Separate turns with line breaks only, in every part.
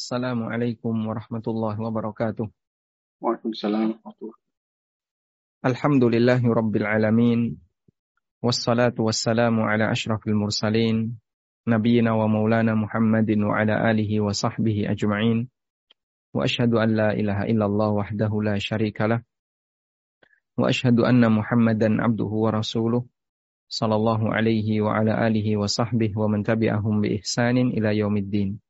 Assalamualaikum warahmatullahi wabarakatuh.
Waalaikumsalam
Alhamdulillahi rabbil alamin. Wassalatu wassalamu ala ashrafil mursalin. Nabiina wa maulana Muhammadin wa ala alihi wa sahbihi ajma'in. Wa ashhadu an la ilaha illallah wahdahu la syarika lah. Wa ashhadu anna Muhammadan abduhu wa rasuluh. Sallallahu alaihi wa ala alihi wa sahbihi wa man tabi'ahum bi ihsanin ila yaumiddin.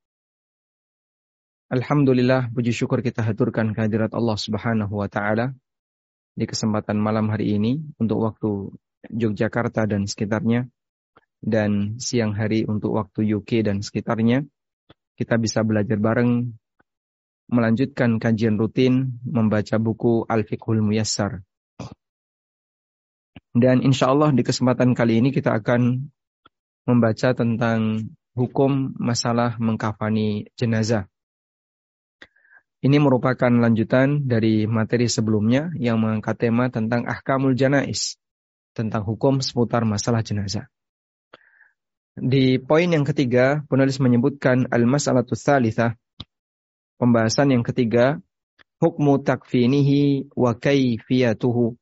Alhamdulillah, puji syukur kita haturkan kehadirat Allah Subhanahu wa taala di kesempatan malam hari ini untuk waktu Yogyakarta dan sekitarnya dan siang hari untuk waktu UK dan sekitarnya. Kita bisa belajar bareng melanjutkan kajian rutin membaca buku Al-Fiqhul Muyassar. Dan insya Allah di kesempatan kali ini kita akan membaca tentang hukum masalah mengkafani jenazah. Ini merupakan lanjutan dari materi sebelumnya yang mengangkat tema tentang ahkamul janais, tentang hukum seputar masalah jenazah. Di poin yang ketiga, penulis menyebutkan al-mas'alatu tsalitsah, pembahasan yang ketiga, hukmu takfinihi wa kaifiyatuhu.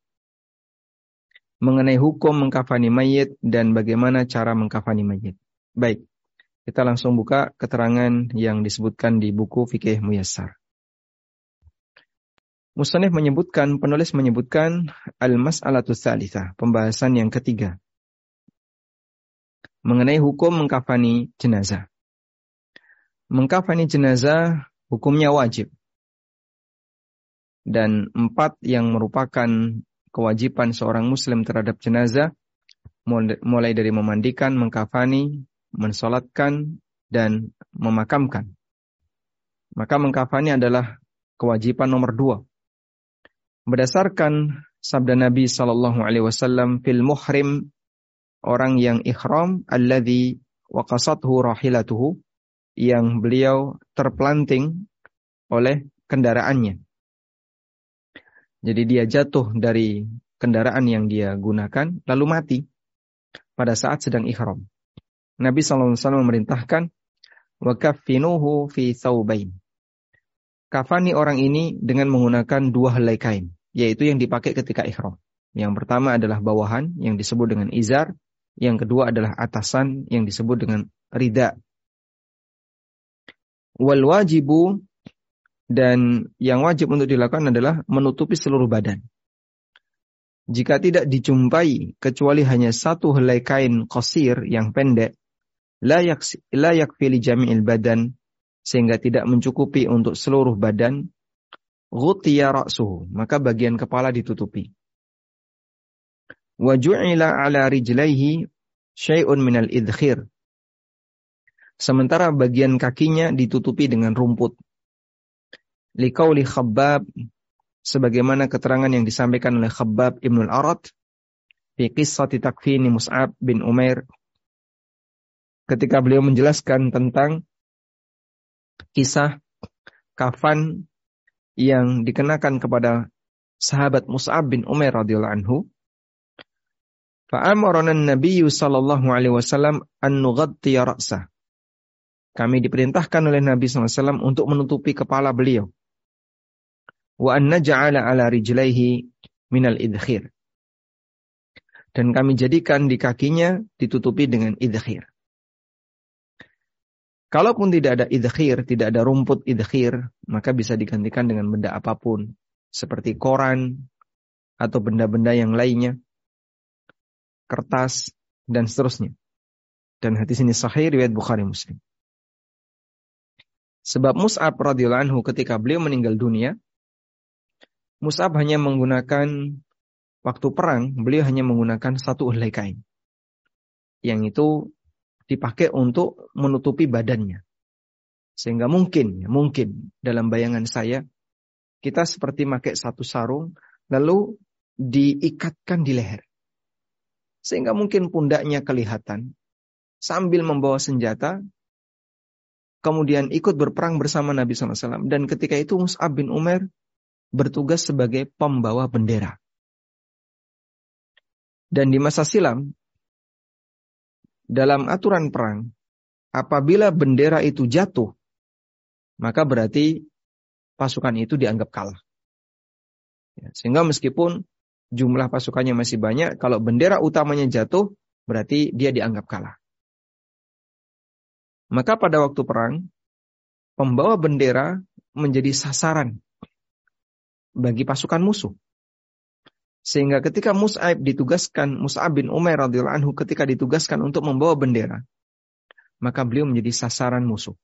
Mengenai hukum mengkafani mayit dan bagaimana cara mengkafani mayit. Baik, kita langsung buka keterangan yang disebutkan di buku Fikih Muyassar. Musanif menyebutkan, penulis menyebutkan al-mas'alatu tsalitsah, pembahasan yang ketiga. Mengenai hukum mengkafani jenazah. Mengkafani jenazah hukumnya wajib. Dan empat yang merupakan kewajiban seorang muslim terhadap jenazah, mulai dari memandikan, mengkafani, mensolatkan, dan memakamkan. Maka mengkafani adalah kewajiban nomor dua berdasarkan sabda Nabi Shallallahu Alaihi Wasallam fil muhrim orang yang ikhram alladhi waqasathu rahilatuhu yang beliau terplanting oleh kendaraannya. Jadi dia jatuh dari kendaraan yang dia gunakan lalu mati pada saat sedang ikhram. Nabi SAW memerintahkan wakafinuhu fi thawbain. Kafani orang ini dengan menggunakan dua helai kain yaitu yang dipakai ketika ikhram. Yang pertama adalah bawahan yang disebut dengan izar, yang kedua adalah atasan yang disebut dengan rida. Wal wajibu dan yang wajib untuk dilakukan adalah menutupi seluruh badan. Jika tidak dijumpai kecuali hanya satu helai kain kosir yang pendek, layak layak pilih jami'il badan sehingga tidak mencukupi untuk seluruh badan, ghutiya ra'suhu, maka bagian kepala ditutupi. Wa ju'ila ala rijlaihi syai'un minal idkhir. Sementara bagian kakinya ditutupi dengan rumput. Liqauli Khabbab sebagaimana keterangan yang disampaikan oleh Khabbab Ibnul Arad fi qissati takfini Mus'ab bin Umair ketika beliau menjelaskan tentang kisah kafan yang dikenakan kepada sahabat Mus'ab bin Umair radhiyallahu anhu. Fa'amarana Nabi sallallahu alaihi wasallam an nughatti ra'sah. Kami diperintahkan oleh Nabi SAW untuk menutupi kepala beliau. Wa an naj'ala ala rijlaihi minal idkhir. Dan kami jadikan di kakinya ditutupi dengan idkhir. Kalaupun tidak ada idkhir, tidak ada rumput idkhir, maka bisa digantikan dengan benda apa pun. Seperti koran, atau benda-benda yang lainnya. Kertas, dan seterusnya. Dan hadis ini sahih riwayat Bukhari Muslim. Sebab Mus'ab radhiyallahu anhu ketika beliau meninggal dunia, Mus'ab hanya menggunakan waktu perang, beliau hanya menggunakan satu helai kain. Yang itu dipakai untuk menutupi badannya. Sehingga mungkin, mungkin dalam bayangan saya, kita seperti pakai satu sarung, lalu diikatkan di leher. Sehingga mungkin pundaknya kelihatan, sambil membawa senjata, kemudian ikut berperang bersama Nabi SAW. Dan ketika itu Mus'ab bin Umar bertugas sebagai pembawa bendera. Dan di masa silam, dalam aturan perang, apabila bendera itu jatuh maka berarti pasukan itu dianggap kalah. Ya, sehingga meskipun jumlah pasukannya masih banyak, kalau bendera utamanya jatuh, berarti dia dianggap kalah. Maka pada waktu perang, pembawa bendera menjadi sasaran bagi pasukan musuh. Sehingga ketika Mus'ab ditugaskan, Mus'ab bin Umair radhiyallahu anhu ketika ditugaskan untuk membawa bendera, maka beliau menjadi sasaran musuh.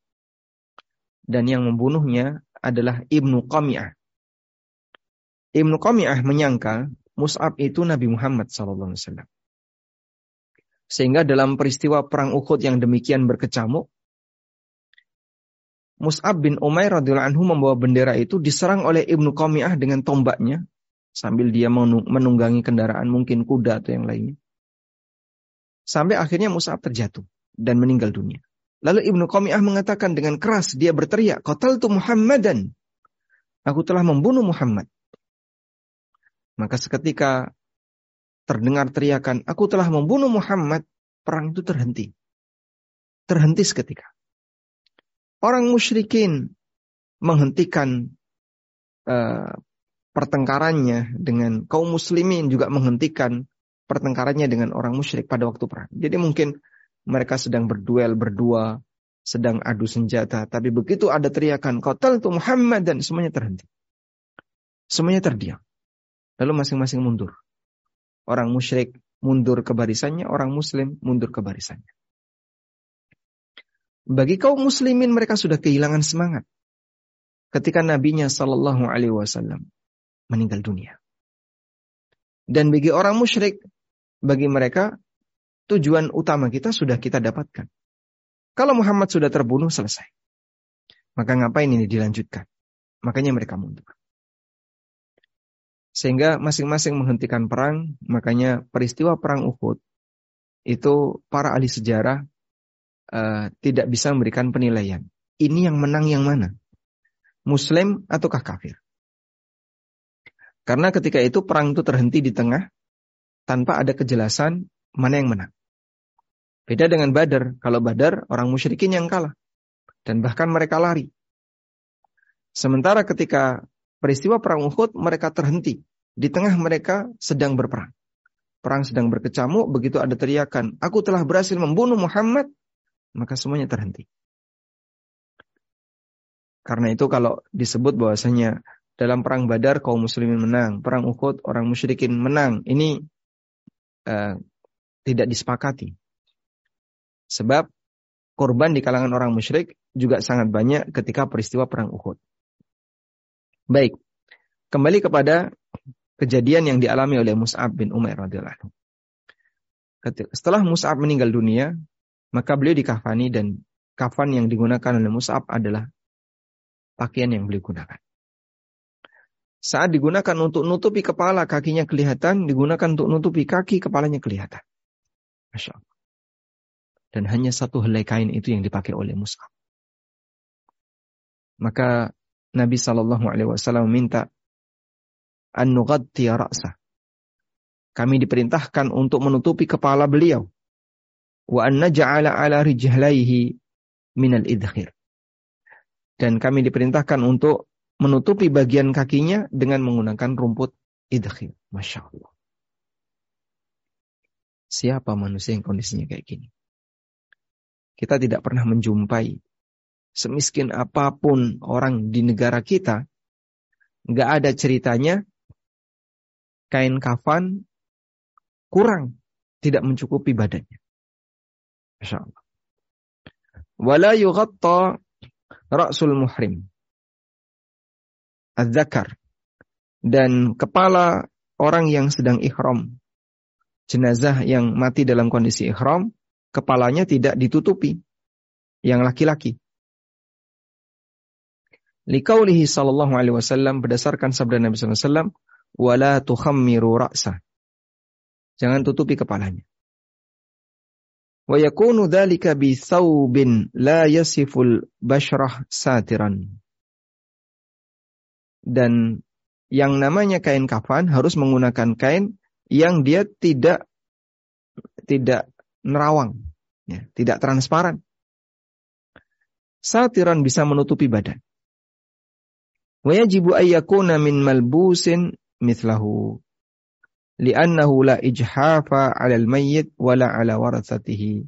Dan yang membunuhnya adalah Ibnu Qami'ah. Ibnu Qami'ah menyangka Mus'ab itu Nabi Muhammad SAW. Sehingga dalam peristiwa perang Uhud yang demikian berkecamuk, Mus'ab bin Umair radhiyallahu anhu membawa bendera itu diserang oleh Ibnu Qami'ah dengan tombaknya sambil dia menunggangi kendaraan mungkin kuda atau yang lainnya. Sampai akhirnya Mus'ab terjatuh dan meninggal dunia. Lalu Ibnu Qami'ah mengatakan dengan keras, dia berteriak, Qataltu Muhammadan. Aku telah membunuh Muhammad. Maka seketika terdengar teriakan, aku telah membunuh Muhammad, perang itu terhenti. Terhenti seketika. Orang musyrikin menghentikan uh, pertengkarannya dengan kaum muslimin juga menghentikan pertengkarannya dengan orang musyrik pada waktu perang. Jadi mungkin mereka sedang berduel berdua, sedang adu senjata, tapi begitu ada teriakan kotel itu Muhammad dan semuanya terhenti. Semuanya terdiam. Lalu masing-masing mundur. Orang musyrik mundur ke barisannya, orang muslim mundur ke barisannya. Bagi kaum muslimin mereka sudah kehilangan semangat ketika nabinya Shallallahu Alaihi Wasallam meninggal dunia. Dan bagi orang musyrik, bagi mereka tujuan utama kita sudah kita dapatkan. Kalau Muhammad sudah terbunuh selesai. Maka ngapain ini dilanjutkan? Makanya mereka mundur. Sehingga masing-masing menghentikan perang, makanya peristiwa perang Uhud itu para ahli sejarah uh, tidak bisa memberikan penilaian. Ini yang menang yang mana? Muslim ataukah kafir? Karena ketika itu perang itu terhenti di tengah tanpa ada kejelasan mana yang menang. Beda dengan Badar. Kalau Badar orang musyrikin yang kalah dan bahkan mereka lari. Sementara ketika peristiwa perang Uhud mereka terhenti. Di tengah mereka sedang berperang. Perang sedang berkecamuk, begitu ada teriakan, aku telah berhasil membunuh Muhammad, maka semuanya terhenti. Karena itu kalau disebut bahwasanya dalam perang Badar kaum muslimin menang, perang Uhud orang musyrikin menang. Ini uh, tidak disepakati. Sebab korban di kalangan orang musyrik juga sangat banyak ketika peristiwa perang Uhud. Baik, kembali kepada kejadian yang dialami oleh Mus'ab bin Umair radhiyallahu Setelah Mus'ab meninggal dunia, maka beliau dikafani dan kafan yang digunakan oleh Mus'ab adalah pakaian yang beliau gunakan. Saat digunakan untuk nutupi kepala, kakinya kelihatan. Digunakan untuk nutupi kaki, kepalanya kelihatan. Masya Allah. Dan hanya satu helai kain itu yang dipakai oleh Mus'ab. Maka Nabi Shallallahu Alaihi Wasallam minta an ra'sa. Kami diperintahkan untuk menutupi kepala beliau. Wa an naj'ala ala rijlaihi minal idkhir. Dan kami diperintahkan untuk menutupi bagian kakinya dengan menggunakan rumput idkhil. Masya Allah. Siapa manusia yang kondisinya kayak gini? Kita tidak pernah menjumpai semiskin apa pun orang di negara kita, nggak ada ceritanya kain kafan kurang, tidak mencukupi badannya. Masya Allah. Wala yughatta ra'sul muhrim az-zakar dan kepala orang yang sedang ihram. Jenazah yang mati dalam kondisi ihram, kepalanya tidak ditutupi. Yang laki-laki. Likaulihi sallallahu alaihi wasallam berdasarkan sabda Nabi sallallahu alaihi wasallam, "Wala tukhammiru ra'sa." Jangan tutupi kepalanya. Wa yakunu dhalika bi la yasiful bashrah satiran dan yang namanya kain kafan harus menggunakan kain yang dia tidak tidak nerawang, ya, tidak transparan. Satiran bisa menutupi badan. Wa yajibu ayyakuna min malbusin mithlahu li'annahu la ijhafa 'ala al-mayyit wala 'ala warathatihi.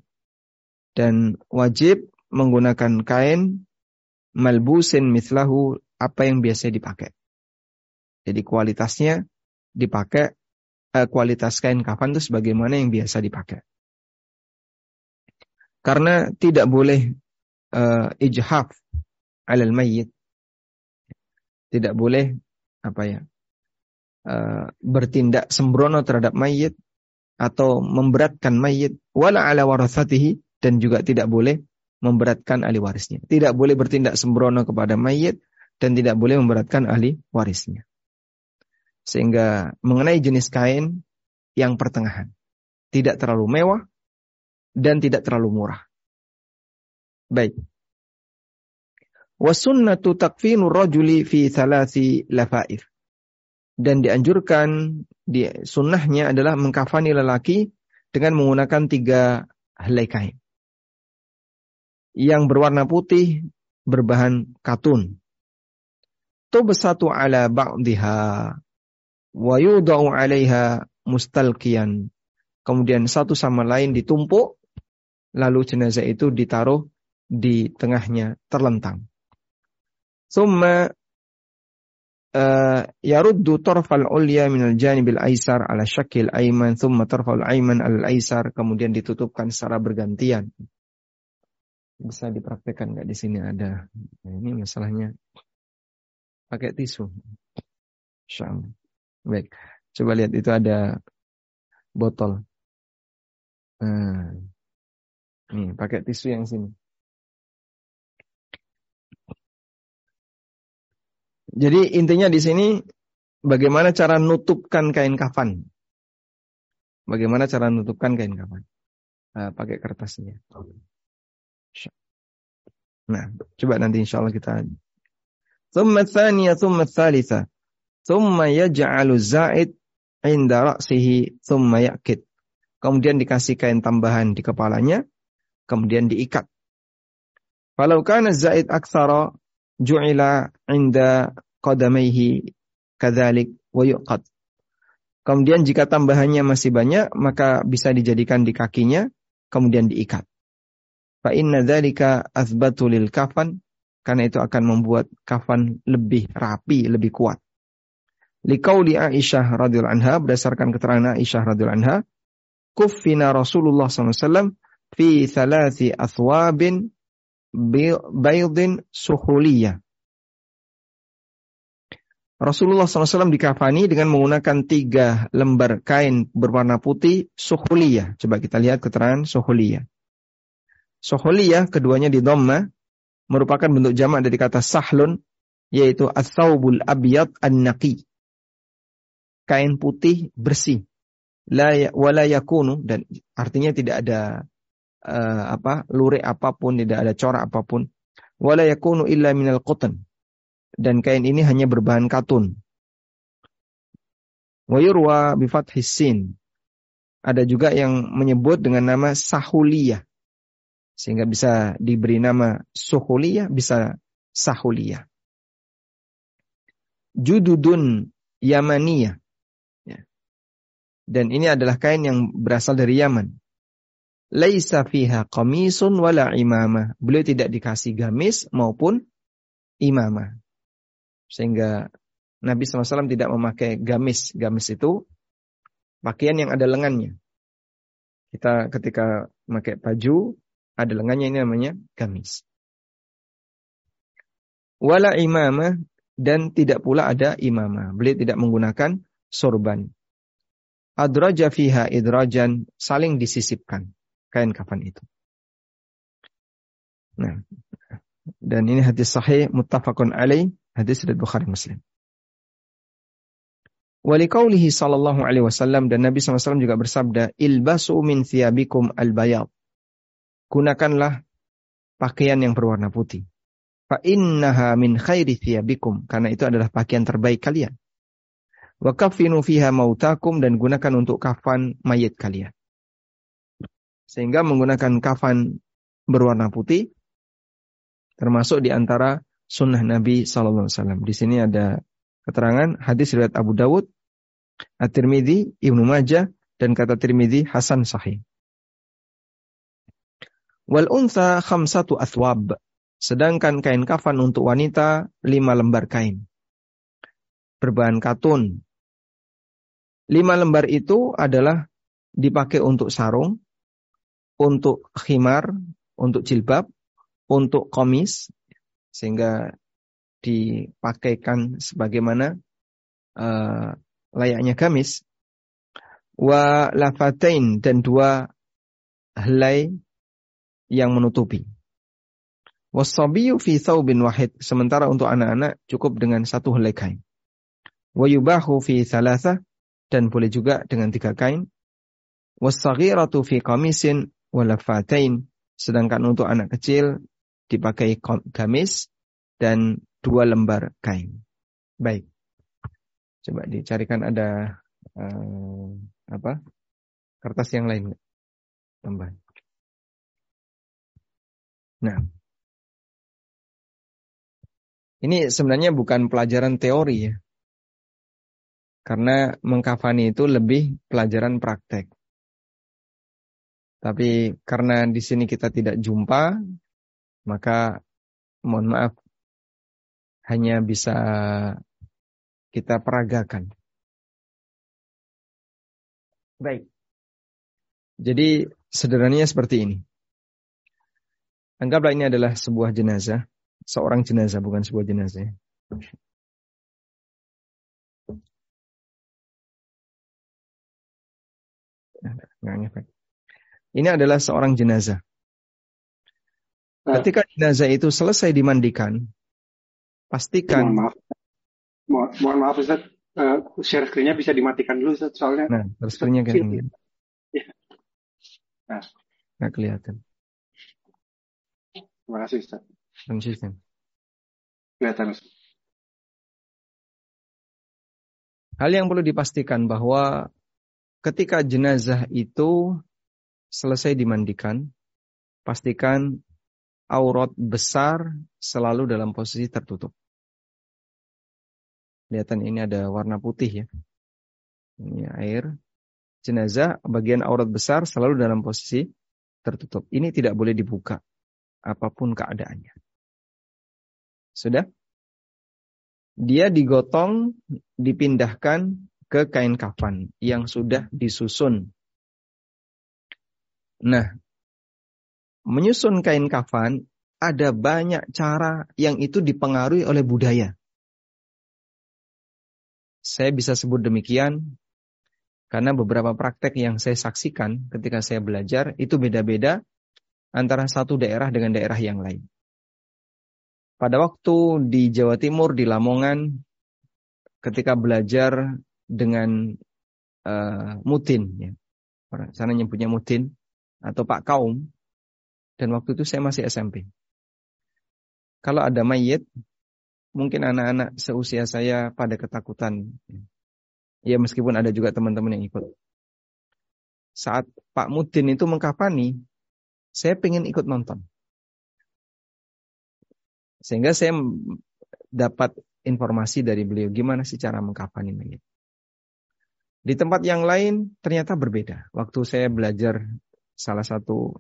Dan wajib menggunakan kain malbusin mithlahu apa yang biasa dipakai. Jadi kualitasnya dipakai eh, kualitas kain kafan itu sebagaimana yang biasa dipakai. Karena tidak boleh uh, ijhaf alal mayyit. Tidak boleh apa ya? Uh, bertindak sembrono terhadap mayit atau memberatkan mayit wala ala warathatihi dan juga tidak boleh memberatkan ahli warisnya. Tidak boleh bertindak sembrono kepada mayit dan tidak boleh memberatkan ahli warisnya. Sehingga mengenai jenis kain yang pertengahan. Tidak terlalu mewah, dan tidak terlalu murah. Baik. Wasunnatu takfinu rajuli fi thalathi lafaif. Dan dianjurkan di sunnahnya adalah mengkafani lelaki dengan menggunakan tiga helai kain. Yang berwarna putih berbahan katun. Tubsatu ala ba'diha wa yudau 'alaiha mustalqiyan. Kemudian satu sama lain ditumpuk lalu jenazah itu ditaruh di tengahnya terlentang. Summa uh, yaruddu tarfal ulya min al-janibil aisar ala syakil aiman thumma tarfal aiman al aisar kemudian ditutupkan secara bergantian. Bisa dipraktekkan nggak di sini ada. Nah, ini masalahnya pakai tisu. Insyaallah. Baik. Coba lihat itu ada botol. Nah, Nih, pakai tisu yang sini. Jadi intinya di sini bagaimana cara nutupkan kain kafan. Bagaimana cara nutupkan kain kafan. Nah, pakai kertasnya. Nah, coba nanti insya Allah kita. Thumma thaniya, thumma thalitha. Thumma yaj'alu za'id inda ra'sihi, thumma yakit. Kemudian dikasih kain tambahan di kepalanya, kemudian diikat. Falau kana zaid aktsara ju'ila inda qadamaihi kadzalik wa yuqad. Kemudian jika tambahannya masih banyak, maka bisa dijadikan di kakinya, kemudian diikat. Fa inna dzalika athbatu lil kafan, karena itu akan membuat kafan lebih rapi, lebih kuat. Liqauli Aisyah radhiyallahu anha berdasarkan keterangan Aisyah radhiyallahu anha, kuffina Rasulullah SAW fi thalathi athwabin baydin suhuliyah. Rasulullah SAW dikafani dengan menggunakan tiga lembar kain berwarna putih suhuliyah. Coba kita lihat keterangan suhuliyah. Suhuliyah keduanya di dhamma merupakan bentuk jamak dari kata sahlun yaitu as-saubul an-naqi. Kain putih bersih. La ya, wala yakunu dan artinya tidak ada uh, apa lurik apa pun, tidak ada corak apa pun. Wala yakunu illa minal qatan. Dan kain ini hanya berbahan katun. Wa yurwa bi. Ada juga yang menyebut dengan nama sahuliyah. Sehingga bisa diberi nama suhuliyah, bisa sahuliyah. Jududun Yamaniyah. Ya. Dan ini adalah kain yang berasal dari Yaman laisa fiha qamisun wala imamah. Beliau tidak dikasih gamis maupun imamah. Sehingga Nabi SAW tidak memakai gamis. Gamis itu pakaian yang ada lengannya. Kita ketika memakai baju, ada lengannya ini namanya gamis. Wala imamah dan tidak pula ada imamah. Beliau tidak menggunakan sorban. Adraja fiha idrajan saling disisipkan kain kafan itu. Nah, dan ini hadis sahih muttafaqun alaih, hadis dari Bukhari Muslim. Walikaulihi sallallahu alaihi wasallam dan Nabi SAW juga bersabda, ilbasu min thiyabikum al-bayad. Gunakanlah pakaian yang berwarna putih. Fa innaha min khairi thiyabikum. Karena itu adalah pakaian terbaik kalian. Wa kafinu fiha mautakum dan gunakan untuk kafan mayit kalian. Sehingga menggunakan kafan berwarna putih termasuk di antara sunnah Nabi Sallallahu Alaihi Wasallam. Di sini ada keterangan hadis riwayat Abu Dawud, At-Tirmidzi, Ibnu Majah, dan kata Tirmidzi Hasan Sahih. Wal unsa khamsatu athwab. Sedangkan kain kafan untuk wanita lima lembar kain. Berbahan katun. Lima lembar itu adalah dipakai untuk sarung, untuk khimar, untuk jilbab, untuk komis, sehingga dipakaikan sebagaimana uh, layaknya gamis. Wa lafatain dan dua helai yang menutupi. Wasabiyu fi thawbin wahid. Sementara untuk anak-anak cukup dengan satu helai kain. Wa yubahu fi thalatha. Dan boleh juga dengan tiga kain. Wasaghiratu fi kamisin walafatain. Sedangkan untuk anak kecil dipakai gamis dan dua lembar kain. Baik. Coba dicarikan ada uh, apa? Kertas yang lain. Tambah. Nah. Ini sebenarnya bukan pelajaran teori ya. Karena mengkafani itu lebih pelajaran praktek. Tapi karena di sini kita tidak jumpa, maka mohon maaf hanya bisa kita peragakan. Baik. Jadi sederhananya seperti ini. Anggaplah ini adalah sebuah jenazah, seorang jenazah bukan sebuah jenazah. Ini adalah seorang jenazah. Nah. Ketika jenazah itu selesai dimandikan, pastikan.
Mohon maaf, mohon, mohon maaf Ustaz, uh, share screen-nya bisa dimatikan dulu Ustaz, soalnya.
Nah, share screen-nya kan. Ya. Nah. Nggak kelihatan.
Terima kasih Ustaz.
Konsisten.
Kelihatan Ustaz.
Hal yang perlu dipastikan bahwa ketika jenazah itu selesai dimandikan, pastikan aurat besar selalu dalam posisi tertutup. Kelihatan ini ada warna putih ya. Ini air. Jenazah bagian aurat besar selalu dalam posisi tertutup. Ini tidak boleh dibuka apa pun keadaannya. Sudah? Dia digotong, dipindahkan ke kain kafan yang sudah disusun. Nah, menyusun kain kafan ada banyak cara yang itu dipengaruhi oleh budaya. Saya bisa sebut demikian karena beberapa praktek yang saya saksikan ketika saya belajar itu beda-beda antara satu daerah dengan daerah yang lain. Pada waktu di Jawa Timur di Lamongan ketika belajar dengan uh, mutin ya. Sana nyebutnya mutin atau Pak Kaum dan waktu itu saya masih SMP. Kalau ada mayit, mungkin anak-anak seusia saya pada ketakutan. Ya meskipun ada juga teman-teman yang ikut. Saat Pak Mudin itu mengkafani, saya pengen ikut nonton. Sehingga saya dapat informasi dari beliau gimana sih cara mengkafani mayit. Di tempat yang lain ternyata berbeda. Waktu saya belajar salah satu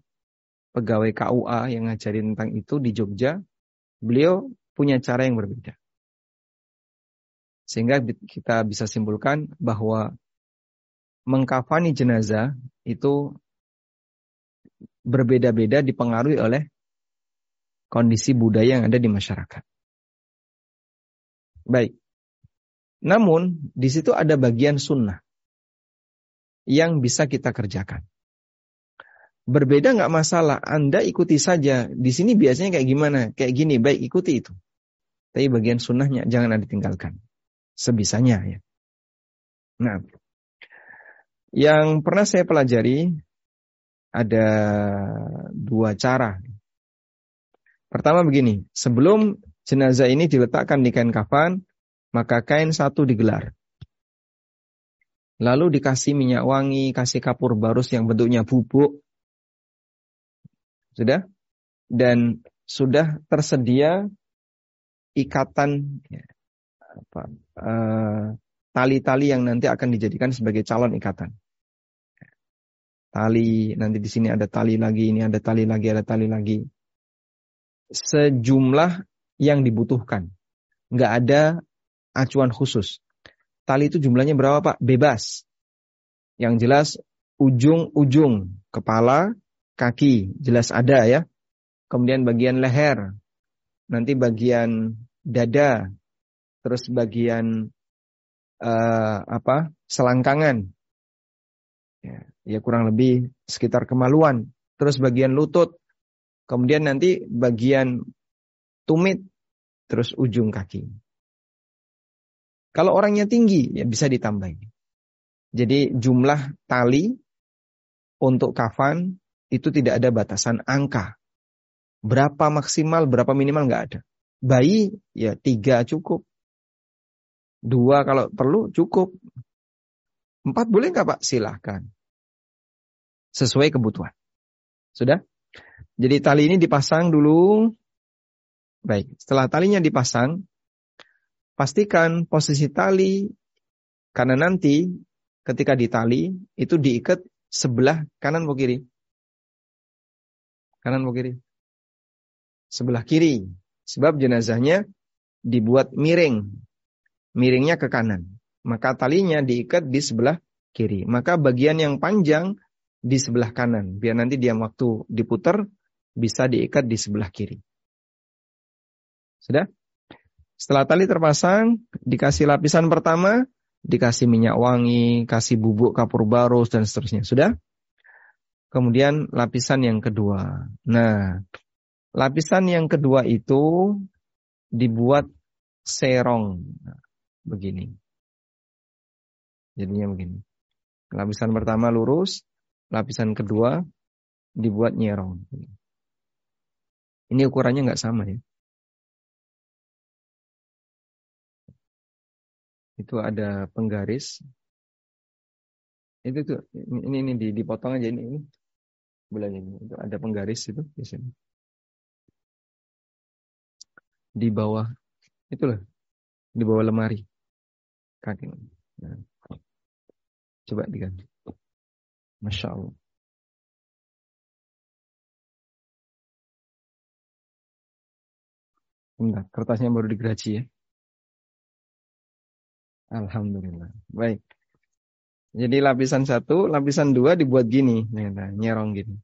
pegawai KUA yang ngajarin tentang itu di Jogja, beliau punya cara yang berbeda. Sehingga kita bisa simpulkan bahwa mengkafani jenazah itu berbeda-beda dipengaruhi oleh kondisi budaya yang ada di masyarakat. Baik. Namun, di situ ada bagian sunnah yang bisa kita kerjakan. Berbeda nggak masalah, Anda ikuti saja. Di sini biasanya kayak gimana? Kayak gini, baik ikuti itu. Tapi bagian sunnahnya jangan Anda tinggalkan. Sebisanya ya. Nah, yang pernah saya pelajari ada dua cara. Pertama begini, sebelum jenazah ini diletakkan di kain kafan, maka kain satu digelar. Lalu dikasih minyak wangi, kasih kapur barus yang bentuknya bubuk, sudah? Dan sudah tersedia ikatan ya, apa, uh, tali-tali yang nanti akan dijadikan sebagai calon ikatan. Tali, nanti di sini ada tali lagi, ini ada tali lagi, ada tali lagi. Sejumlah yang dibutuhkan. Nggak ada acuan khusus. Tali itu jumlahnya berapa Pak? Bebas. Yang jelas ujung-ujung kepala, kaki, jelas ada ya. Kemudian bagian leher, nanti bagian dada, terus bagian uh, apa selangkangan ya, ya kurang lebih sekitar kemaluan terus bagian lutut kemudian nanti bagian tumit terus ujung kaki kalau orangnya tinggi ya bisa ditambah jadi jumlah tali untuk kafan itu tidak ada batasan angka berapa maksimal berapa minimal nggak ada bayi ya tiga cukup Dua kalau perlu cukup. Empat boleh nggak Pak? Silahkan. Sesuai kebutuhan. Sudah? Jadi tali ini dipasang dulu. Baik, setelah talinya dipasang, pastikan posisi tali karena nanti ketika ditali itu diikat sebelah kanan atau kiri. Kanan atau kiri? Sebelah kiri. Sebab jenazahnya dibuat miring miringnya ke kanan. Maka talinya diikat di sebelah kiri. Maka bagian yang panjang di sebelah kanan. Biar nanti dia waktu diputar bisa diikat di sebelah kiri. Sudah? Setelah tali terpasang, dikasih lapisan pertama, dikasih minyak wangi, kasih bubuk kapur barus, dan seterusnya. Sudah? Kemudian lapisan yang kedua. Nah, lapisan yang kedua itu dibuat serong begini. Jadinya begini. Lapisan pertama lurus, lapisan kedua dibuat nyerong. Ini ukurannya nggak sama ya. Itu ada penggaris. Itu tuh ini ini dipotong aja ini ini. Bulan ini itu ada penggaris itu di sini. Di bawah itulah di bawah lemari kaki. Nah. Coba diganti. Masya Allah. Enggak, kertasnya baru digeraji ya. Alhamdulillah. Baik. Jadi lapisan satu, lapisan dua dibuat gini, nah, nyerong gini.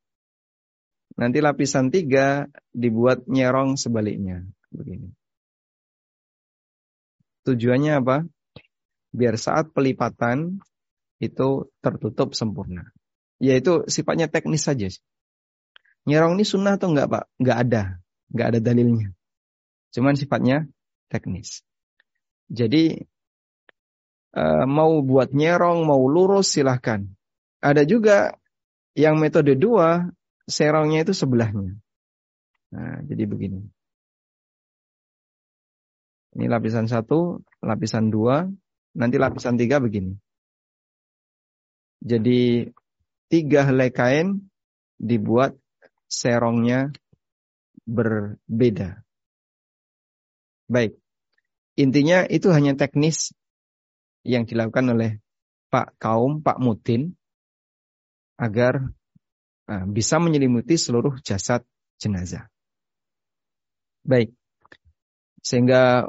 Nanti lapisan tiga dibuat nyerong sebaliknya, begini. Tujuannya apa? biar saat pelipatan itu tertutup sempurna. Yaitu sifatnya teknis saja. Nyerong ini sunnah atau enggak Pak? Enggak ada. Enggak ada dalilnya. Cuman sifatnya teknis. Jadi uh, mau buat nyerong, mau lurus silahkan. Ada juga yang metode dua, serongnya itu sebelahnya. Nah, jadi begini. Ini lapisan satu, lapisan dua, Nanti lapisan tiga begini. Jadi tiga helai kain dibuat serongnya berbeda. Baik. Intinya itu hanya teknis yang dilakukan oleh Pak Kaum, Pak Mutin agar uh, bisa menyelimuti seluruh jasad jenazah. Baik. Sehingga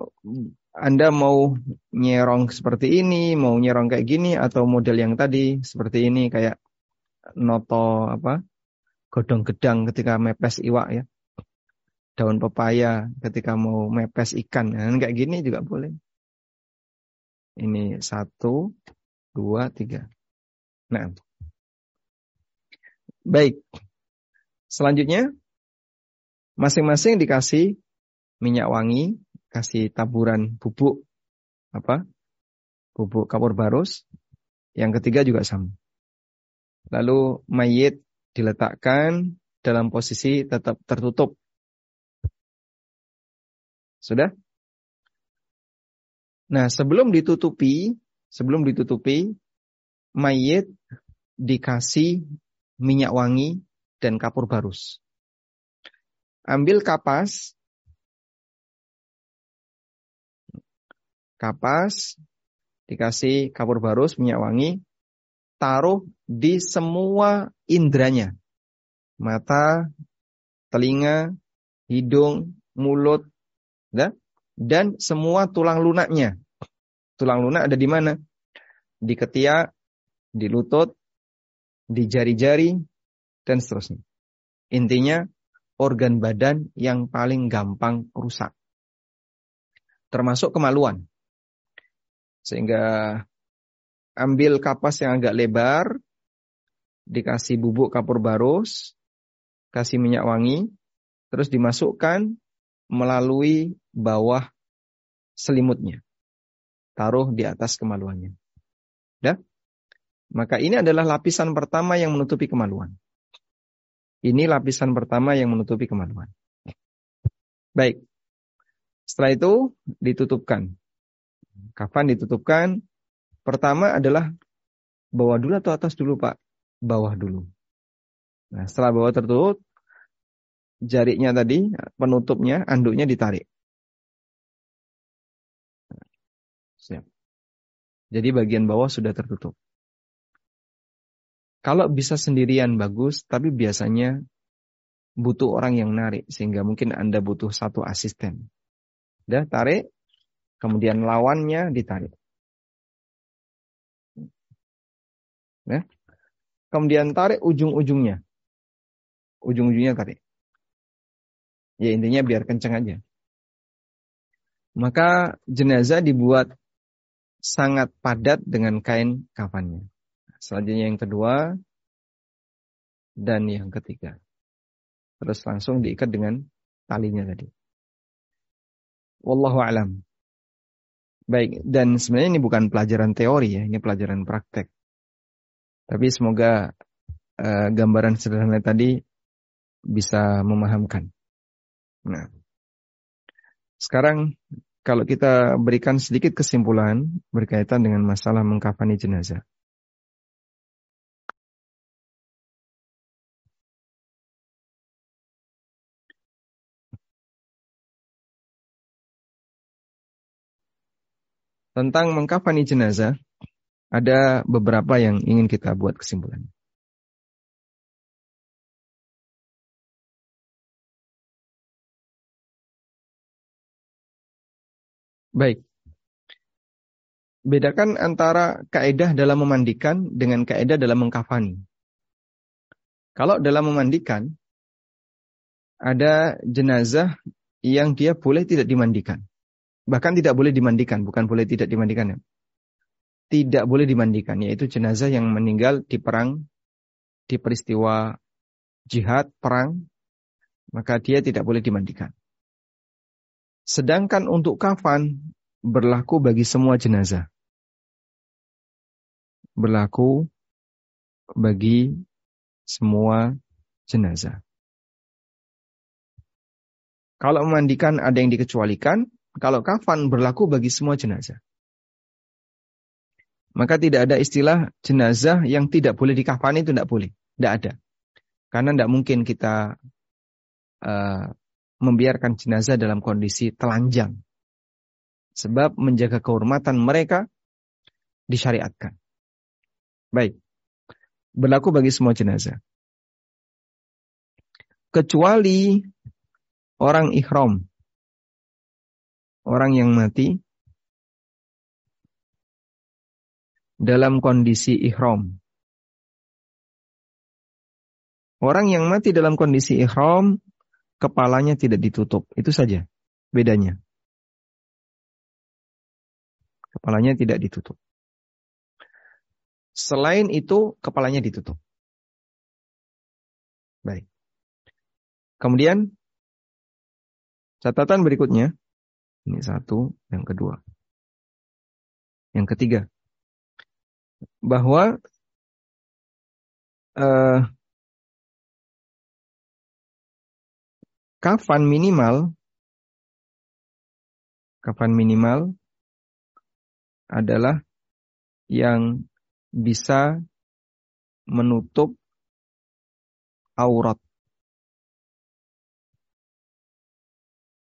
anda mau nyerong seperti ini, mau nyerong kayak gini, atau model yang tadi seperti ini kayak noto apa godong gedang ketika mepes iwak ya, daun pepaya ketika mau mepes ikan, nah, kayak gini juga boleh. Ini satu, dua, tiga. Nah, baik. Selanjutnya, masing-masing dikasih minyak wangi kasih taburan bubuk apa? Bubuk kapur barus. Yang ketiga juga sama. Lalu mayit diletakkan dalam posisi tetap tertutup. Sudah? Nah, sebelum ditutupi, sebelum ditutupi, mayit dikasih minyak wangi dan kapur barus. Ambil kapas, kapas, dikasih kapur barus, minyak wangi, taruh di semua indranya. Mata, telinga, hidung, mulut, ya, dan semua tulang lunaknya. Tulang lunak ada di mana? Di ketiak, di lutut, di jari-jari, dan seterusnya. Intinya, organ badan yang paling gampang rusak. Termasuk kemaluan. Sehingga ambil kapas yang agak lebar, dikasih bubuk kapur barus, kasih minyak wangi, terus dimasukkan melalui bawah selimutnya. Taruh di atas kemaluannya. Dah? Maka ini adalah lapisan pertama yang menutupi kemaluan. Ini lapisan pertama yang menutupi kemaluan. Baik. Setelah itu ditutupkan. Kafan ditutupkan. Pertama adalah bawah dulu atau atas dulu Pak? Bawah dulu. Nah, setelah bawah tertutup, jarinya tadi, penutupnya, anduknya ditarik. Siap. Jadi bagian bawah sudah tertutup. Kalau bisa sendirian bagus, tapi biasanya butuh orang yang narik sehingga mungkin Anda butuh satu asisten. Dah tarik, kemudian lawannya ditarik. Ya. Kemudian tarik ujung-ujungnya. Ujung-ujungnya tarik. Ya intinya biar kenceng aja. Maka jenazah dibuat sangat padat dengan kain kafannya. Selanjutnya yang kedua dan yang ketiga. Terus langsung diikat dengan talinya tadi. Wallahu alam. Baik, dan sebenarnya ini bukan pelajaran teori ya, ini pelajaran praktek. Tapi semoga uh, gambaran sederhana tadi bisa memahamkan. Nah, sekarang kalau kita berikan sedikit kesimpulan berkaitan dengan masalah mengkafani jenazah. tentang mengkafani jenazah, ada beberapa yang ingin kita buat kesimpulan. Baik. Bedakan antara kaedah dalam memandikan dengan kaedah dalam mengkafani. Kalau dalam memandikan, ada jenazah yang dia boleh tidak dimandikan. Bahkan tidak boleh dimandikan, bukan boleh tidak dimandikan ya. Tidak boleh dimandikan, yaitu jenazah yang meninggal di perang, di peristiwa jihad, perang, maka dia tidak boleh dimandikan. Sedangkan untuk kafan berlaku bagi semua jenazah. Berlaku bagi semua jenazah. Kalau memandikan ada yang dikecualikan, kalau kafan berlaku bagi semua jenazah. Maka tidak ada istilah jenazah yang tidak boleh dikafani itu tidak boleh. Tidak ada. Karena tidak mungkin kita uh, membiarkan jenazah dalam kondisi telanjang. Sebab menjaga kehormatan mereka disyariatkan. Baik. Berlaku bagi semua jenazah. Kecuali orang ikhram orang yang mati dalam kondisi ihram. Orang yang mati dalam kondisi ihram, kepalanya tidak ditutup. Itu saja bedanya. Kepalanya tidak ditutup. Selain itu, kepalanya ditutup. Baik. Kemudian, catatan berikutnya. Ini satu, yang kedua. Yang ketiga, bahwa uh, kafan minimal, kafan minimal adalah yang bisa menutup aurat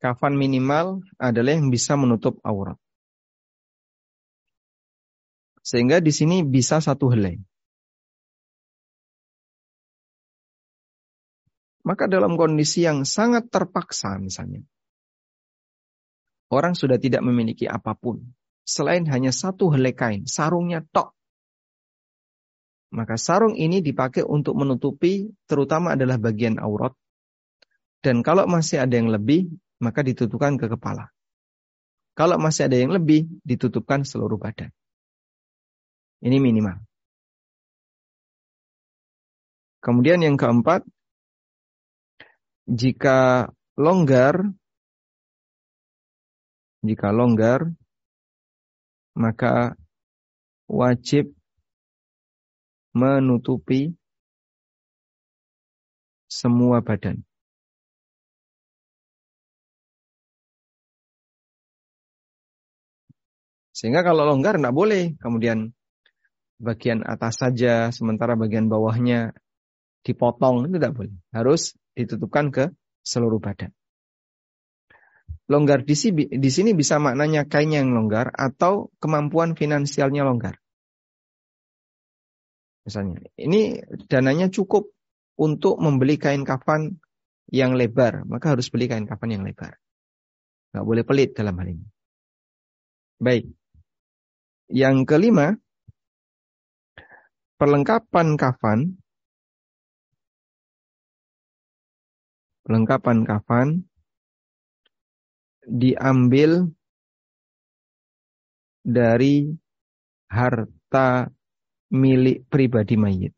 Kafan minimal adalah yang bisa menutup aurat. Sehingga di sini bisa satu helai. Maka dalam kondisi yang sangat terpaksa misalnya. Orang sudah tidak memiliki apa pun. Selain hanya satu helai kain. Sarungnya tok. Maka sarung ini dipakai untuk menutupi terutama adalah bagian aurat. Dan kalau masih ada yang lebih, maka ditutupkan ke kepala. Kalau masih ada yang lebih, ditutupkan seluruh badan. Ini minimal. Kemudian yang keempat, jika longgar jika longgar maka wajib menutupi semua badan. Sehingga kalau longgar tidak boleh. Kemudian bagian atas saja, sementara bagian bawahnya dipotong. Itu tidak boleh. Harus ditutupkan ke seluruh badan. Longgar di sini, di sini bisa maknanya kainnya yang longgar atau kemampuan finansialnya longgar. Misalnya, ini dananya cukup untuk membeli kain kafan yang lebar, maka harus beli kain kafan yang lebar. Nggak boleh pelit dalam hal ini. Baik. Yang kelima, perlengkapan kafan Perlengkapan kafan diambil dari harta milik pribadi mayit.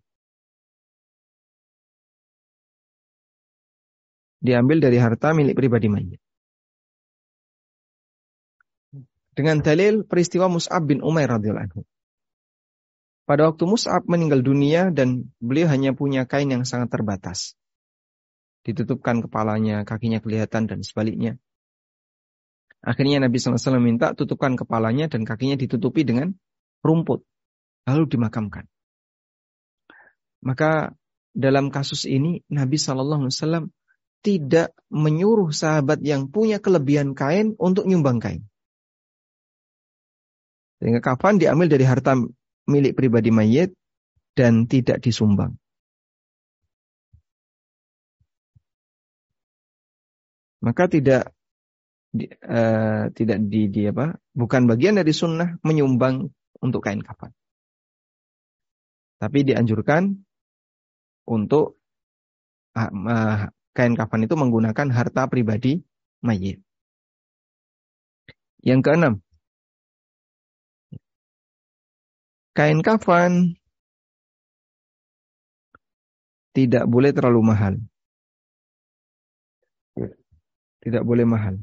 Diambil dari harta milik pribadi mayit. Dengan dalil peristiwa Mus'ab bin Umair radhiyallahu anhu. Pada waktu Mus'ab meninggal dunia dan beliau hanya punya kain yang sangat terbatas ditutupkan kepalanya, kakinya kelihatan dan sebaliknya. Akhirnya Nabi SAW minta tutupkan kepalanya dan kakinya ditutupi dengan rumput. Lalu dimakamkan. Maka dalam kasus ini Nabi SAW tidak menyuruh sahabat yang punya kelebihan kain untuk nyumbang kain. Sehingga kafan diambil dari harta milik pribadi mayit dan tidak disumbang. maka tidak uh, tidak di, di apa bukan bagian dari sunnah menyumbang untuk kain kafan tapi dianjurkan untuk uh, kain kafan itu menggunakan harta pribadi mayit yang keenam kain kafan tidak boleh terlalu mahal tidak boleh mahal.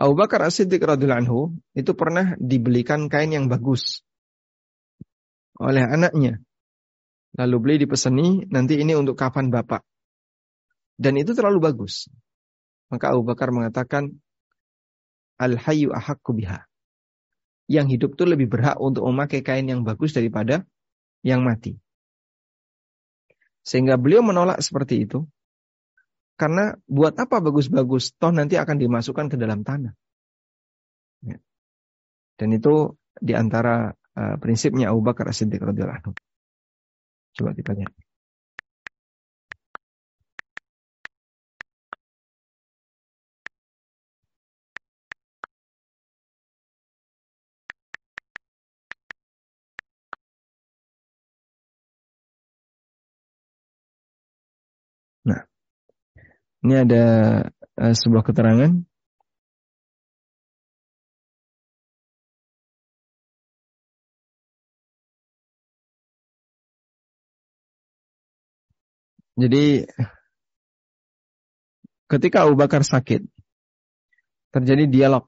Abu Bakar As-Siddiq radhiyallahu anhu itu pernah dibelikan kain yang bagus oleh anaknya. Lalu beli dipeseni, nanti ini untuk kafan bapak. Dan itu terlalu bagus. Maka Abu Bakar mengatakan, Al-hayyu ahakku biha. Yang hidup itu lebih berhak untuk memakai kain yang bagus daripada yang mati. Sehingga beliau menolak seperti itu. Karena buat apa bagus-bagus? Toh nanti akan dimasukkan ke dalam tanah. Ya. Dan itu di antara uh, prinsipnya Abu Bakar As-Siddiq radhiyallahu anhu. Coba kita lihat. Ini ada uh, sebuah keterangan. Jadi ketika Abu Bakar sakit, terjadi dialog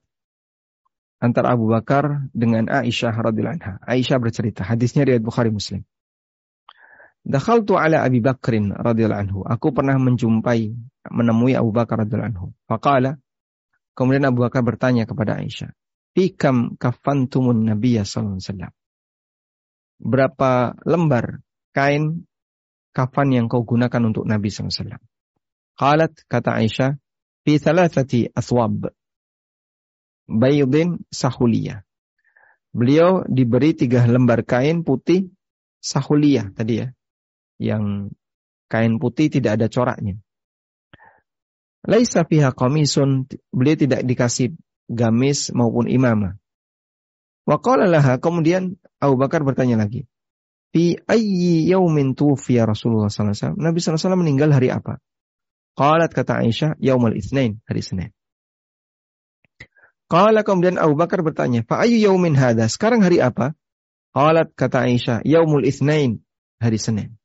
antara Abu Bakar dengan Aisyah radhiyallahu anha. Aisyah bercerita, hadisnya riwayat Bukhari Muslim. Dakhaltu ala Abi Bakrin radhiyallahu anhu. Aku pernah menjumpai, menemui Abu Bakar radhiyallahu anhu. Faqala, kemudian Abu Bakar bertanya kepada Aisyah, "Fikam kafantumun Nabiya sallallahu alaihi wasallam?" Berapa lembar kain kafan yang kau gunakan untuk Nabi sallallahu alaihi wasallam? Qalat kata Aisyah, "Fi thalathati aswab." baydin sahuliyah. Beliau diberi tiga lembar kain putih sahuliyah tadi ya. Yang kain putih tidak ada coraknya. Laisa fiha qamisun, beliau tidak dikasih gamis maupun imamah. Laha, kemudian Abu Bakar bertanya lagi. Fi ayyi yaumin tufiya Rasulullah sallallahu alaihi wasallam? Nabi sallallahu alaihi wasallam meninggal hari apa? Qalat kata Aisyah, yaumul itsnain, hari Senin. Qala kemudian Abu Bakar bertanya, "Fa ayyu yaumin hadha?" Sekarang hari apa? Qalat kata Aisyah, "Yaumul Itsnain." Hari Senin.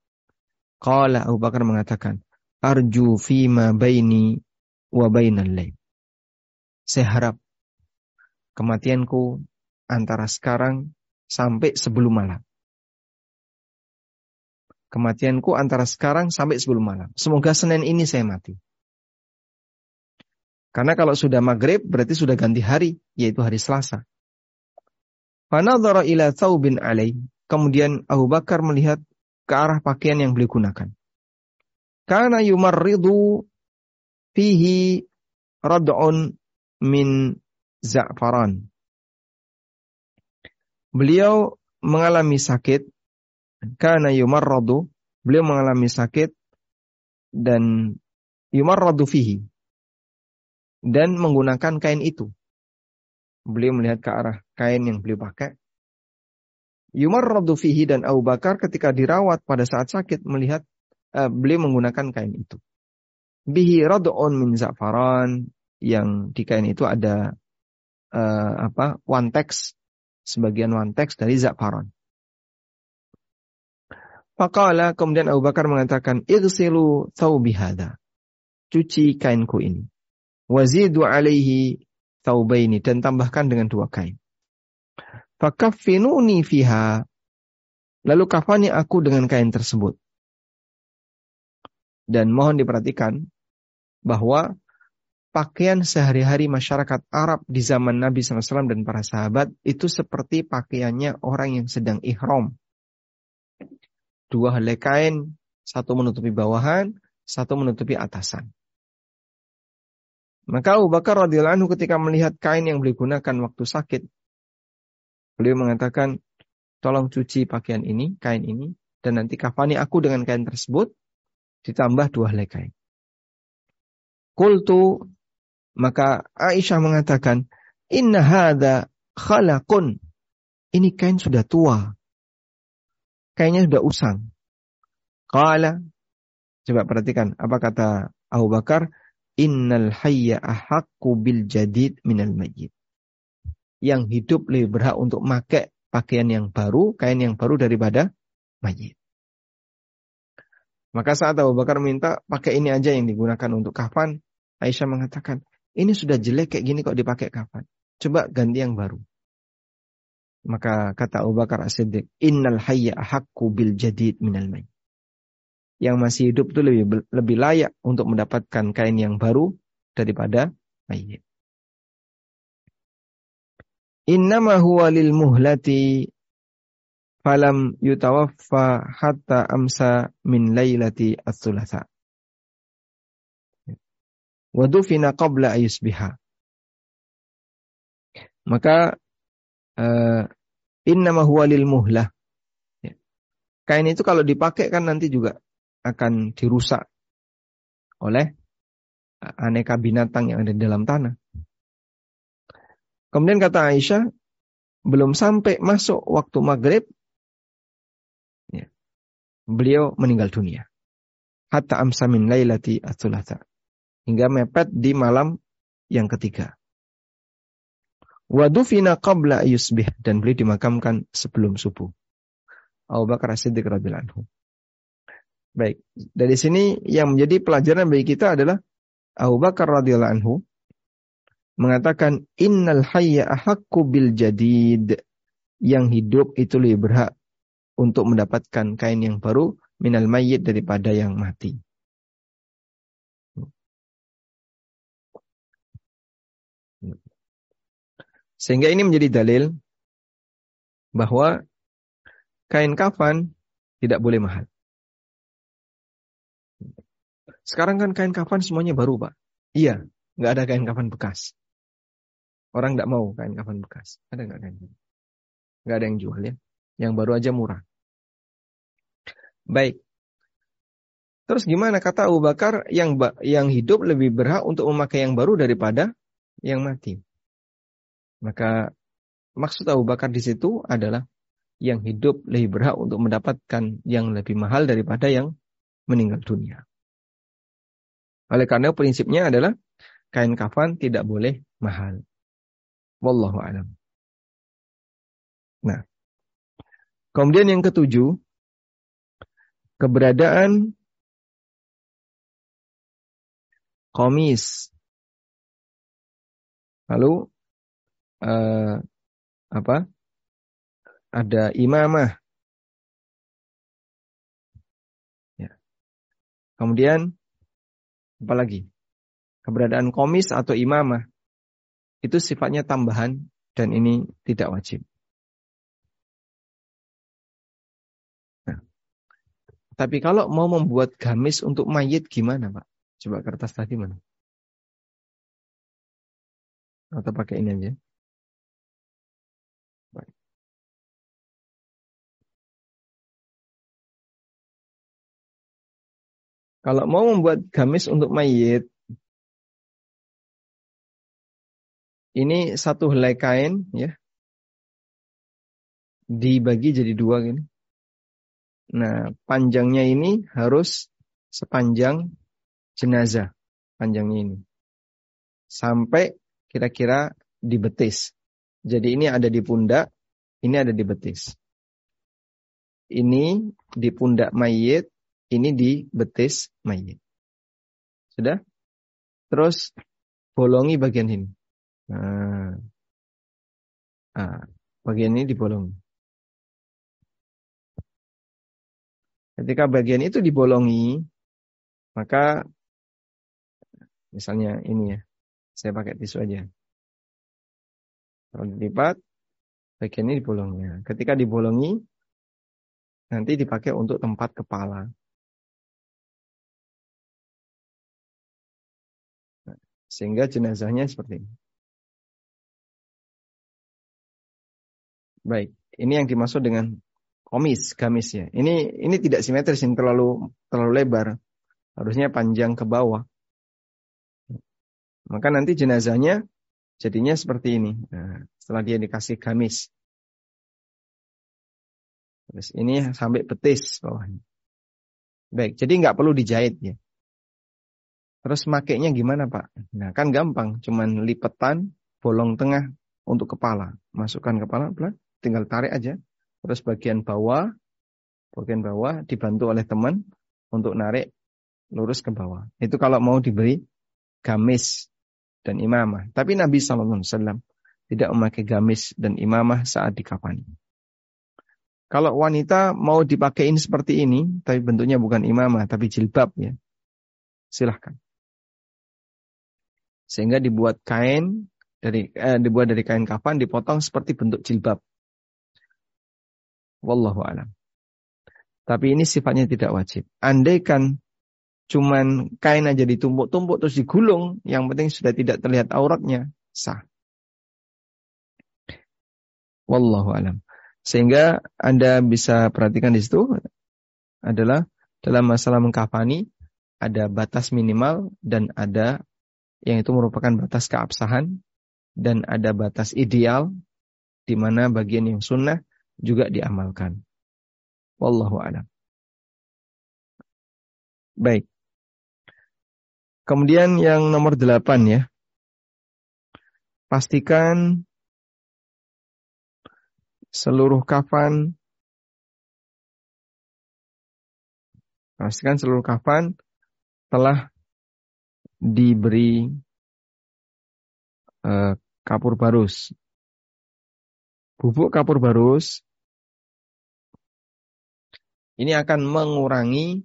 Qala Abu Bakar mengatakan, "Arju fima baini wa bainal lail." Saya harap kematianku antara sekarang sampai sebelum malam. Kematianku antara sekarang sampai sebelum malam. Semoga Senin ini saya mati. Karena kalau sudah maghrib berarti sudah ganti hari, yaitu hari Selasa. Fanadhara ila thawbin alaih. Kemudian Abu Bakar melihat ke arah pakaian yang beliau gunakan. Karena yumarridu fihi rad'un min za'faran. Beliau mengalami sakit karena yumarradu beliau mengalami sakit dan yumarradu fihi dan menggunakan kain itu. Beliau melihat ke arah kain yang beliau pakai. Yumarradu fihi dan Abu Bakar ketika dirawat pada saat sakit melihat uh, beliau menggunakan kain itu. Bihi rad'un min za'faran yang di kain itu ada uh, apa? one text sebagian one text dari za'faran. Faqala kemudian Abu Bakar mengatakan irsilu thawbihada. Cuci kainku ini. Wazidu alaihi taubaini dan tambahkan dengan dua kain. Fakaffinuni fiha. Lalu kafani aku dengan kain tersebut. Dan mohon diperhatikan bahwa pakaian sehari-hari masyarakat Arab di zaman Nabi SAW dan para sahabat itu seperti pakaiannya orang yang sedang ihram. Dua helai kain, satu menutupi bawahan, satu menutupi atasan. Maka Abu Bakar radhiyallahu anhu ketika melihat kain yang beliau gunakan waktu sakit, beliau mengatakan, tolong cuci pakaian ini, kain ini, dan nanti kafani aku dengan kain tersebut, ditambah dua helai kain. Kultu, maka Aisyah mengatakan, Inna hada khalaqun. Ini kain sudah tua. Kainnya sudah usang. Kala, coba perhatikan, apa kata Abu Bakar? Innal hayya ahakku bil jadid minal mayyit. Yang hidup lebih berhak untuk pakai pakaian yang baru, kain yang baru daripada mayit. Maka saat Abu Bakar minta pakai ini aja yang digunakan untuk kafan, Aisyah mengatakan, ini sudah jelek kayak gini kok dipakai kafan. Coba ganti yang baru. Maka kata Abu Bakar As-Siddiq, Innal hayya ahakku bil jadid minal mayyit yang masih hidup itu lebih lebih layak untuk mendapatkan kain yang baru daripada mayit. Innama huwa lil muhlati falam yutawaffa hatta amsa min lailati ats-tsulatsa. Wa dufina qabla ayusbiha. Maka uh, innama huwa lil muhlah. Ya. Kain itu kalau dipakai kan nanti juga akan dirusak oleh aneka binatang yang ada di dalam tanah. Kemudian kata Aisyah, belum sampai masuk waktu maghrib, ya, beliau meninggal dunia. Hatta amsamin lailati atulata. Hingga mepet di malam yang ketiga. Wadufina qabla yusbih. Dan beliau dimakamkan sebelum subuh. Abu Bakar Siddiq anhu. Baik, dari sini yang menjadi pelajaran bagi kita adalah Abu Bakar radhiyallahu anhu mengatakan innal hayya ahakku bil jadid yang hidup itu lebih berhak untuk mendapatkan kain yang baru minal mayyit daripada yang mati. Sehingga ini menjadi dalil bahwa kain kafan tidak boleh mahal. Sekarang kan kain kafan semuanya baru, Pak. Iya, nggak ada kain kafan bekas. Orang tidak mau kain kafan bekas. Ada nggak kafan? Nggak ada yang jual ya. Yang baru aja murah. Baik. Terus gimana kata Abu Bakar yang yang hidup lebih berhak untuk memakai yang baru daripada yang mati. Maka maksud Abu Bakar di situ adalah yang hidup lebih berhak untuk mendapatkan yang lebih mahal daripada yang meninggal dunia. Oleh karena prinsipnya adalah kain kafan tidak boleh mahal. Wallahu alam. Nah, kemudian yang ketujuh, keberadaan komis. Lalu uh, apa? Ada imamah. Ya. Kemudian apa lagi? Keberadaan komis atau imamah itu sifatnya tambahan dan ini tidak wajib. Nah, tapi kalau mau membuat gamis untuk mayit gimana, Pak? Coba kertas tadi mana? Atau pakai ini aja. Kalau mau membuat gamis untuk mayit, ini satu helai kain ya, dibagi jadi dua gini. Nah, panjangnya ini harus sepanjang jenazah panjangnya ini. Sampai kira-kira di betis. Jadi ini ada di pundak, ini ada di betis. Ini di pundak mayit, ini di betis mayit. Sudah? Terus bolongi bagian ini. Nah, nah bagian ini dibolongi. Ketika bagian itu dibolongi, maka Misalnya ini ya, saya pakai tisu aja. Kalau dilipat, bagian ini dibolongnya. Ketika dibolongi, nanti dipakai untuk tempat kepala. sehingga jenazahnya seperti ini. Baik, ini yang dimaksud dengan komis, gamis ya. Ini ini tidak simetris, ini terlalu terlalu lebar. Harusnya panjang ke bawah. Maka nanti jenazahnya jadinya seperti ini. Nah, setelah dia dikasih gamis. Terus ini sampai betis bawahnya. Baik, jadi nggak perlu dijahit ya. Terus makainya gimana Pak? Nah kan gampang, cuman lipetan bolong tengah untuk kepala. Masukkan kepala, tinggal tarik aja. Terus bagian bawah, bagian bawah dibantu oleh teman untuk narik lurus ke bawah. Itu kalau mau diberi gamis dan imamah. Tapi Nabi SAW tidak memakai gamis dan imamah saat dikafani. Kalau wanita mau dipakein seperti ini, tapi bentuknya bukan imamah, tapi jilbab ya, silahkan. Sehingga dibuat kain dari eh, dibuat dari kain kafan, dipotong seperti bentuk jilbab. Wallahu alam. Tapi ini sifatnya tidak wajib. Andaikan cuman kain aja ditumpuk-tumpuk terus digulung, yang penting sudah tidak terlihat auratnya, sah. Wallahu alam. Sehingga Anda bisa perhatikan di situ adalah dalam masalah mengkafani ada batas minimal dan ada yang itu merupakan batas keabsahan dan ada batas ideal di mana bagian yang sunnah juga diamalkan. Wallahu alam. Baik. Kemudian yang nomor delapan ya. Pastikan seluruh kafan pastikan seluruh kafan telah diberi uh, kapur barus. Bubuk kapur barus ini akan mengurangi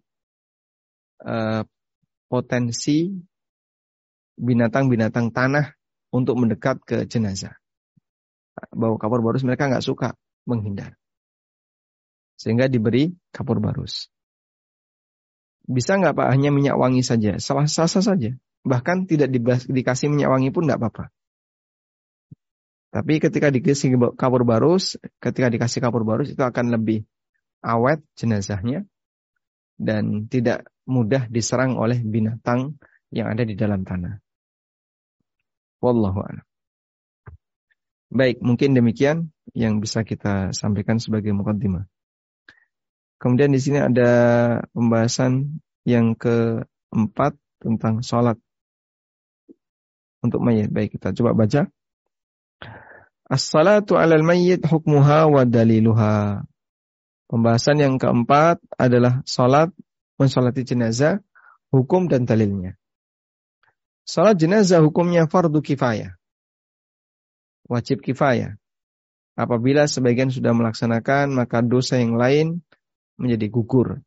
uh, potensi binatang-binatang tanah untuk mendekat ke jenazah. Bau kapur barus mereka nggak suka menghindar. Sehingga diberi kapur barus. Bisa nggak Pak hanya minyak wangi saja? Salah sasa saja. Bahkan tidak dikasih minyak wangi pun nggak apa-apa. Tapi ketika dikasih kapur barus, ketika dikasih kapur barus itu akan lebih awet jenazahnya dan tidak mudah diserang oleh binatang yang ada di dalam tanah. Wallahu a'lam. Baik, mungkin demikian yang bisa kita sampaikan sebagai mukaddimah. Kemudian di sini ada pembahasan yang keempat tentang sholat untuk mayit. Baik, kita coba baca. As-salatu 'alal mayyit hukmuha wa daliluha. Pembahasan yang keempat adalah salat mensolati jenazah, hukum dan dalilnya. Salat jenazah hukumnya fardu kifayah. Wajib kifayah. Apabila sebagian sudah melaksanakan, maka dosa yang lain menjadi gugur.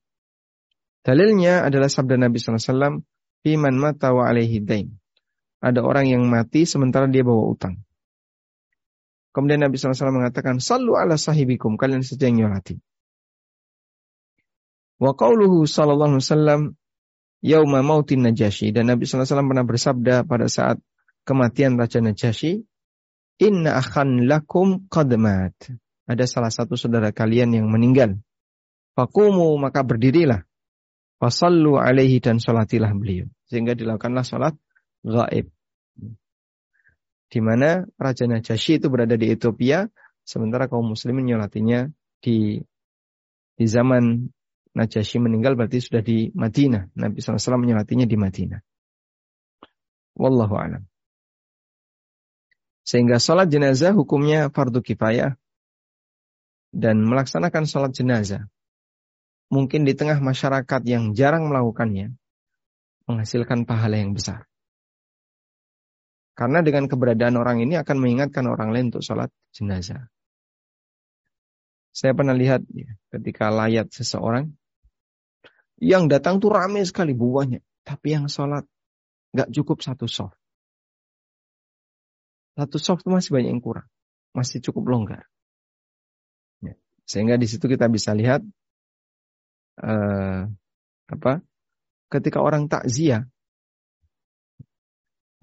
Dalilnya adalah sabda Nabi SAW, Fiman mata wa alaihi dain. Ada orang yang mati sementara dia bawa utang. Kemudian Nabi SAW mengatakan, Sallu ala sahibikum, kalian saja yang nyolati. Wa qauluhu sallallahu alaihi wasallam yauma mautin Najasyi dan Nabi sallallahu alaihi wasallam pernah bersabda pada saat kematian Raja Najasyi, "Inna akhan lakum qad mat." Ada salah satu saudara kalian yang meninggal. Fakumu maka berdirilah. Fasallu alaihi dan salatilah beliau. Sehingga dilakukanlah salat gaib di mana Raja Najasyi itu berada di Ethiopia, sementara kaum muslimin nyolatinya di di zaman Najasyi meninggal berarti sudah di Madinah. Nabi SAW menyolatinya di Madinah. Wallahu alam. Sehingga sholat jenazah hukumnya fardu kifayah dan melaksanakan sholat jenazah mungkin di tengah masyarakat yang jarang melakukannya menghasilkan pahala yang besar. Karena dengan keberadaan orang ini akan mengingatkan orang lain untuk sholat jenazah. Saya pernah lihat ya, ketika layat seseorang, yang datang tuh ramai sekali buahnya. Tapi yang sholat nggak cukup satu soft. Satu soft masih banyak yang kurang. Masih cukup longgar. Ya. Sehingga di situ kita bisa lihat uh, apa ketika orang takziah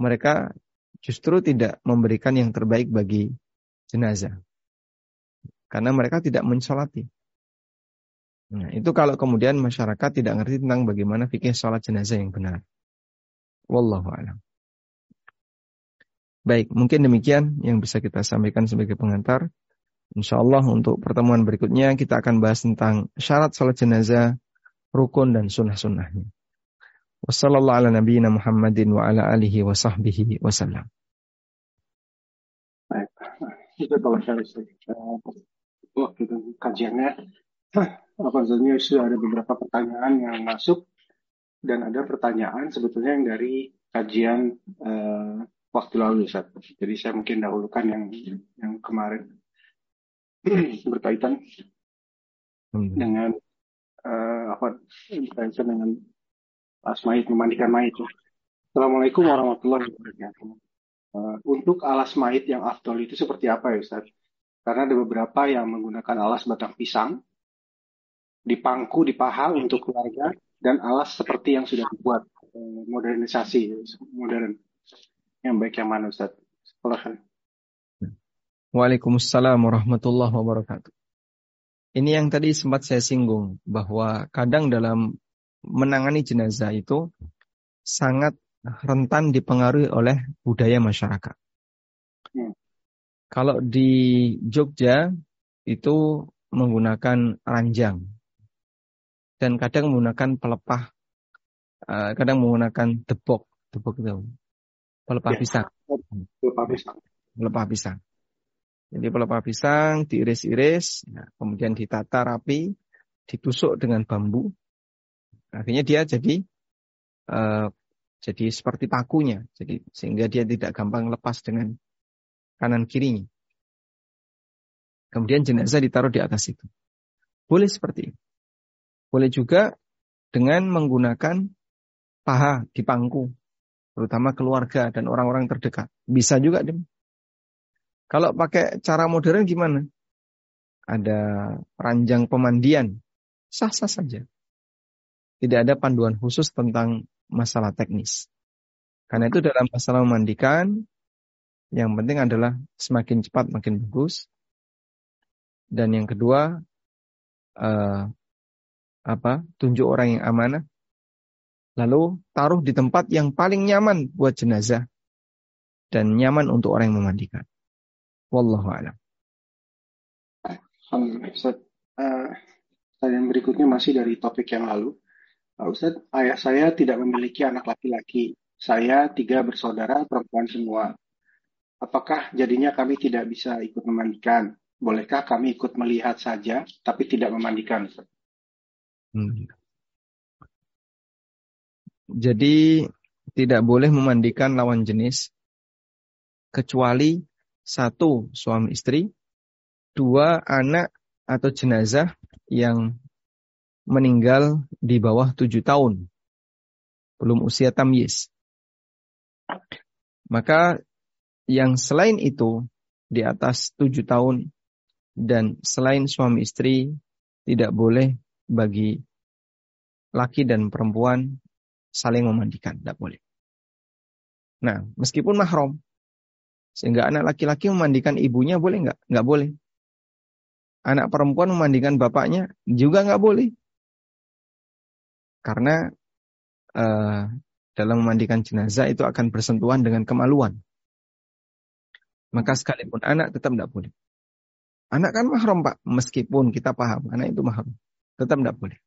mereka justru tidak memberikan yang terbaik bagi jenazah. Karena mereka tidak mensolati. Nah, itu kalau kemudian masyarakat tidak ngerti tentang bagaimana fikih sholat jenazah yang benar. Wallahu a'lam. Baik, mungkin demikian yang bisa kita sampaikan sebagai pengantar. Insya Allah untuk pertemuan berikutnya kita akan bahas tentang syarat sholat jenazah, rukun dan sunnah-sunnahnya. Wassalamualaikum warahmatullahi Muhammadin wa ala alihi wa sahbihi.
Baik, itu kalau saya kajiannya, saja sudah ada beberapa pertanyaan yang masuk dan ada pertanyaan sebetulnya yang dari kajian uh, waktu lalu Ustaz. Jadi saya mungkin dahulukan yang yang kemarin berkaitan hmm. dengan uh, apa berkaitan dengan Pas mayit memandikan mayit. Assalamualaikum warahmatullahi wabarakatuh. Uh, untuk alas mayit yang afdol itu seperti apa ya Ustaz? Karena ada beberapa yang menggunakan alas batang pisang, dipangku di paha untuk keluarga, dan alas seperti yang sudah dibuat uh, modernisasi modern. Yang baik yang mana Ustaz? Silahkan.
Waalaikumsalam warahmatullahi wabarakatuh. Ini yang tadi sempat saya singgung bahwa kadang dalam menangani jenazah itu sangat rentan dipengaruhi oleh budaya masyarakat. Hmm. Kalau di Jogja itu menggunakan ranjang dan kadang menggunakan pelepah, uh, kadang menggunakan debok, debok itu pelepah ya. pisang. Pelepah pisang. Pelepah pisang. Jadi pelepah pisang diiris-iris, ya, kemudian ditata rapi, ditusuk dengan bambu, Akhirnya dia jadi uh, jadi seperti pakunya, jadi sehingga dia tidak gampang lepas dengan kanan kirinya. Kemudian jenazah ditaruh di atas itu. Boleh seperti itu. Boleh juga dengan menggunakan paha di pangku, terutama keluarga dan orang-orang terdekat. Bisa juga dem. Kalau pakai cara modern gimana? Ada ranjang pemandian, sah-sah saja tidak ada panduan khusus tentang masalah teknis. Karena itu dalam masalah memandikan, Yang penting adalah semakin cepat makin bagus. Dan yang kedua, uh, apa? Tunjuk orang yang amanah. Lalu taruh di tempat yang paling nyaman buat jenazah dan nyaman untuk orang yang memandikan. Wallahu a'lam.
Ustaz, uh, yang berikutnya masih dari topik yang lalu. Uh, Ustaz, ayah saya tidak memiliki anak laki-laki. Saya tiga bersaudara perempuan semua. Apakah jadinya kami tidak bisa ikut memandikan? Bolehkah kami ikut melihat saja, tapi tidak memandikan? Hmm.
Jadi tidak boleh memandikan lawan jenis kecuali satu suami istri, dua anak atau jenazah yang meninggal di bawah tujuh tahun, belum usia tamyiz. Maka yang selain itu di atas tujuh tahun dan selain suami istri tidak boleh bagi laki dan perempuan saling memandikan, tidak boleh. Nah, meskipun mahram, sehingga anak laki-laki memandikan ibunya boleh nggak? Nggak boleh. Anak perempuan memandikan bapaknya juga nggak boleh. Karena uh, dalam memandikan jenazah itu akan bersentuhan dengan kemaluan. Maka sekalipun anak tetap tidak boleh. Anak kan mahram pak, meskipun kita paham anak itu mahram, tetap tidak boleh.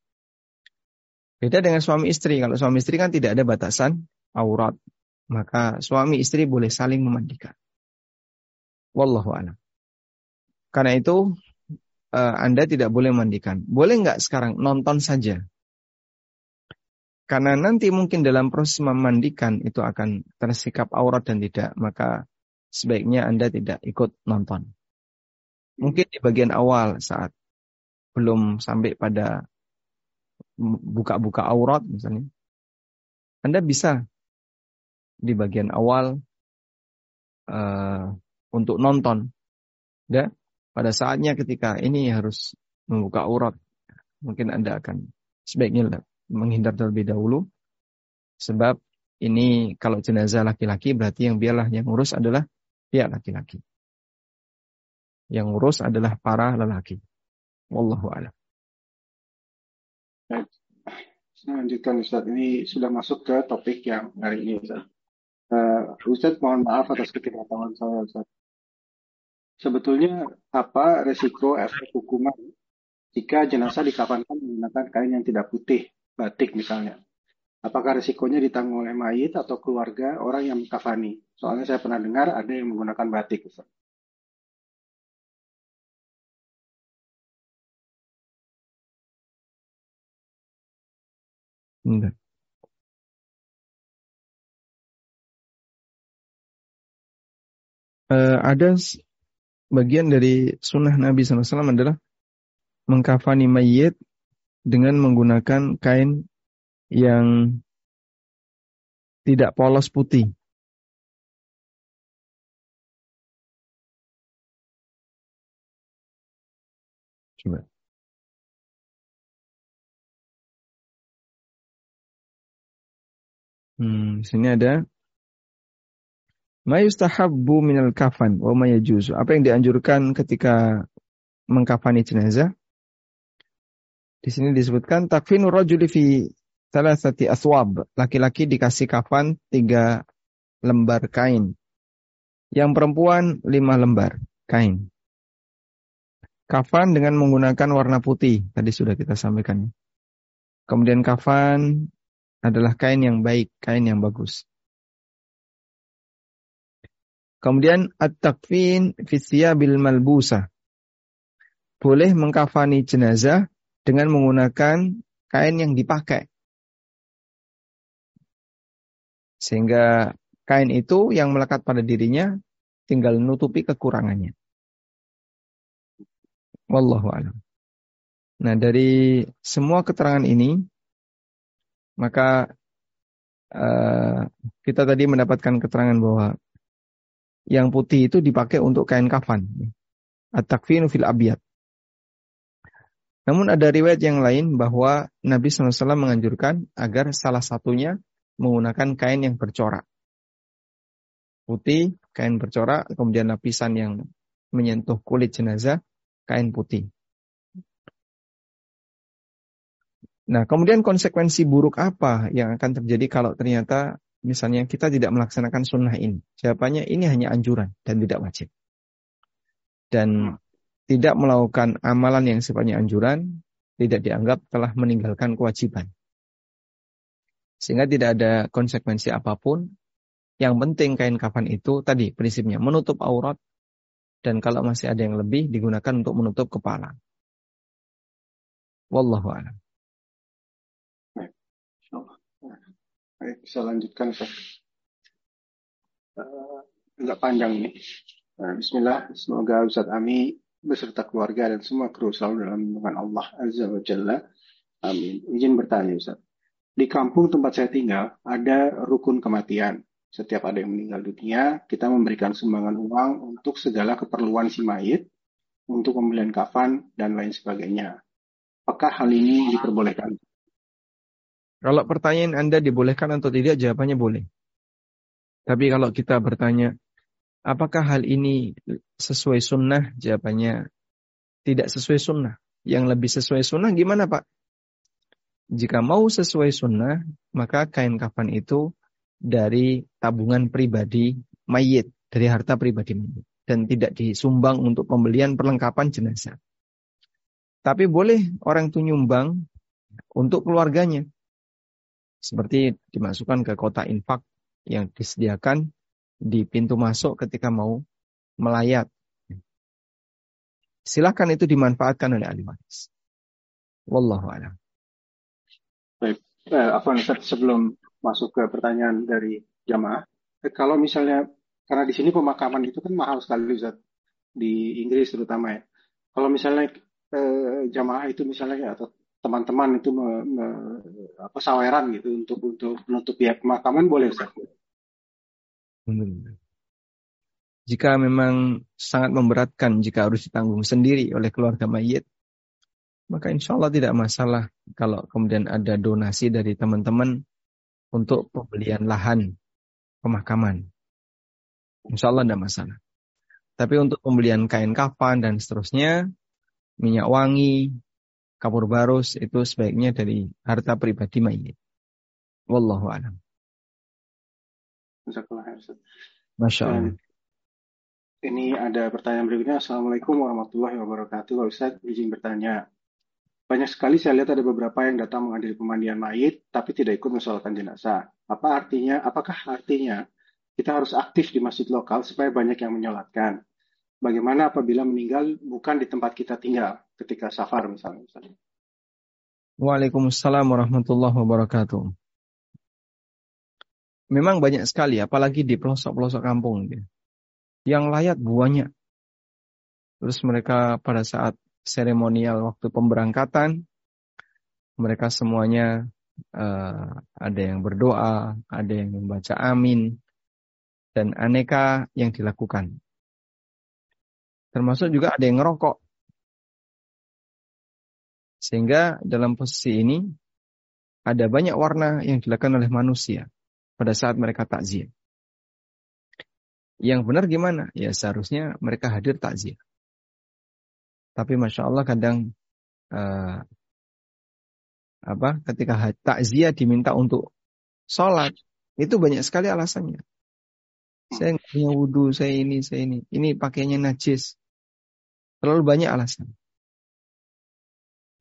Beda dengan suami istri. Kalau suami istri kan tidak ada batasan aurat, maka suami istri boleh saling memandikan. Wallahu a'lam. Karena itu uh, Anda tidak boleh memandikan. Boleh nggak sekarang nonton saja? Karena nanti mungkin dalam proses memandikan itu akan tersikap aurat dan tidak, maka sebaiknya Anda tidak ikut nonton. Mungkin di bagian awal saat belum sampai pada buka-buka aurat misalnya. Anda bisa di bagian awal uh, untuk nonton. Ya, pada saatnya ketika ini harus membuka aurat, mungkin Anda akan sebaiknya menghindar terlebih dahulu. Sebab ini kalau jenazah laki-laki berarti yang biarlah yang urus adalah pihak laki-laki. Yang urus adalah para lelaki. Wallahu a'lam.
Baik. Lanjutkan Ustaz. Ini sudah masuk ke topik yang hari ini Ustaz. Uh, Ustaz mohon maaf atas ketidaktahuan saya Ustaz. Sebetulnya apa resiko efek hukuman jika jenazah dikafankan menggunakan kain yang tidak putih, batik misalnya? Apakah risikonya ditanggung oleh mayit atau keluarga orang yang mengkafani? Soalnya saya pernah dengar ada yang menggunakan batik. Ustaz.
Enggak. Uh, ada bagian dari sunnah Nabi SAW adalah mengkafani mayit dengan menggunakan kain yang tidak polos putih. Coba. Hmm, sini ada Ma yustahabbu minal kafan wa ma yajuzu. Apa yang dianjurkan ketika mengkafani jenazah? Di sini disebutkan takfinu rajuli fi thalathati aswab. Laki-laki dikasih kafan tiga lembar kain. Yang perempuan lima lembar kain. Kafan dengan menggunakan warna putih. Tadi sudah kita sampaikan. Kemudian kafan adalah kain yang baik, kain yang bagus. Kemudian at-takfin bil malbusa. Boleh mengkafani jenazah dengan menggunakan kain yang dipakai. Sehingga kain itu yang melekat pada dirinya tinggal nutupi kekurangannya. Wallahu a'lam. Nah, dari semua keterangan ini maka uh, kita tadi mendapatkan keterangan bahwa yang putih itu dipakai untuk kain kafan. At-takfinu fil abiyat. Namun ada riwayat yang lain bahwa Nabi SAW menganjurkan agar salah satunya menggunakan kain yang bercorak. putih, kain bercorak, kemudian lapisan yang menyentuh kulit jenazah, kain putih. Nah, kemudian konsekuensi buruk apa yang akan terjadi kalau ternyata misalnya kita tidak melaksanakan sunnah ini? Jawabannya ini hanya anjuran dan tidak wajib. Dan tidak melakukan amalan yang sifatnya anjuran, tidak dianggap telah meninggalkan kewajiban. Sehingga tidak ada konsekuensi apa pun. Yang penting kain kafan itu tadi prinsipnya menutup aurat dan kalau masih ada yang lebih digunakan untuk menutup kepala. Wallahu a'lam.
Baik, bisa lanjutkan Ustaz. Uh, agak panjang ini. Uh, Bismillah, semoga Ustaz Ami beserta keluarga dan semua kru selalu dalam lindungan Allah Azza wa Jalla. Amin. Izin bertanya Ustaz. Di kampung tempat saya tinggal ada rukun kematian. Setiap ada yang meninggal dunia, kita memberikan sumbangan uang untuk segala keperluan si mayit, untuk pembelian kafan, dan lain sebagainya. Apakah hal ini diperbolehkan?
Kalau pertanyaan Anda dibolehkan atau tidak, jawabannya boleh. Tapi kalau kita bertanya, Apakah hal ini sesuai sunnah? Jawabannya tidak sesuai sunnah. Yang lebih sesuai sunnah gimana Pak? Jika mau sesuai sunnah, maka kain kafan itu dari tabungan pribadi mayit, dari harta pribadi mayit. Dan tidak disumbang untuk pembelian perlengkapan jenazah. Tapi boleh orang itu nyumbang untuk keluarganya. Seperti dimasukkan ke kota infak yang disediakan di pintu masuk ketika mau melayat. Silahkan itu dimanfaatkan oleh ahli waris. Wallahu a'lam.
Baik, eh, apa sebelum masuk ke pertanyaan dari jamaah, eh, kalau misalnya karena di sini pemakaman itu kan mahal sekali Ustaz di Inggris terutama ya. Kalau misalnya eh, jamaah itu misalnya atau teman-teman itu me, me, apa saweran gitu untuk untuk menutup pihak pemakaman boleh Ustaz?
Jika memang sangat memberatkan jika harus ditanggung sendiri oleh keluarga mayit, maka insya Allah tidak masalah kalau kemudian ada donasi dari teman-teman untuk pembelian lahan pemakaman. Insya Allah tidak masalah. Tapi untuk pembelian kain kafan dan seterusnya, minyak wangi, kapur barus itu sebaiknya dari harta pribadi mayit. Wallahu a'lam.
Masya Allah. Ini ada pertanyaan berikutnya. Assalamualaikum warahmatullahi wabarakatuh. Ustaz, izin bertanya. Banyak sekali saya lihat ada beberapa yang datang menghadiri pemandian mayit, tapi tidak ikut mensolatkan jenazah. Apa artinya? Apakah artinya kita harus aktif di masjid lokal supaya banyak yang menyolatkan? Bagaimana apabila meninggal bukan di tempat kita tinggal ketika safar misalnya?
Waalaikumsalam warahmatullahi wabarakatuh memang banyak sekali, apalagi di pelosok-pelosok kampung. Gitu. Yang layak banyak. Terus mereka pada saat seremonial waktu pemberangkatan, mereka semuanya uh, ada yang berdoa, ada yang membaca amin, dan aneka yang dilakukan. Termasuk juga ada yang ngerokok. Sehingga dalam posisi ini ada banyak warna yang dilakukan oleh manusia pada saat mereka takziah. Yang benar gimana? Ya seharusnya mereka hadir takziah. Tapi masya Allah kadang uh, apa? Ketika takziah diminta untuk sholat, itu banyak sekali alasannya. Saya nggak punya wudhu, saya ini, saya ini. Ini pakainya najis. Terlalu banyak alasan.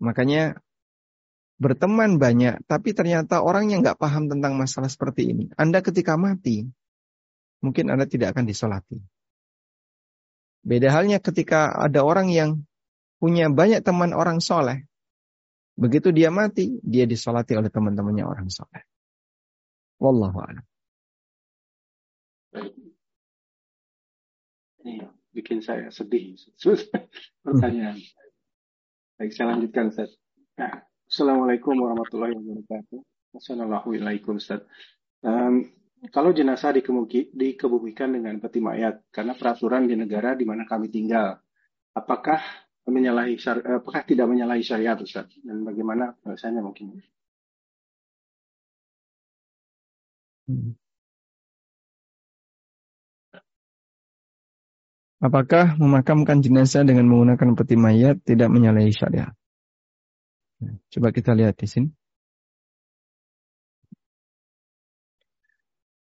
Makanya berteman banyak, tapi ternyata orang yang nggak paham tentang masalah seperti ini. Anda ketika mati, mungkin Anda tidak akan disolati. Beda halnya ketika ada orang yang punya banyak teman orang soleh. Begitu dia mati, dia disolati oleh teman-temannya orang soleh. Wallahu a'lam.
Bikin saya sedih. Pertanyaan. Baik, saya lanjutkan, Ustaz. Nah, Assalamualaikum warahmatullahi wabarakatuh. Assalamualaikum Ustaz. Um, kalau jenazah dikebumikan dengan peti mayat karena peraturan di negara di mana kami tinggal, apakah menyalahi apakah tidak menyalahi syariat Ustaz? Dan bagaimana bahasanya mungkin?
Hmm. Apakah memakamkan jenazah dengan menggunakan peti mayat tidak menyalahi syariat? Coba kita lihat di sini.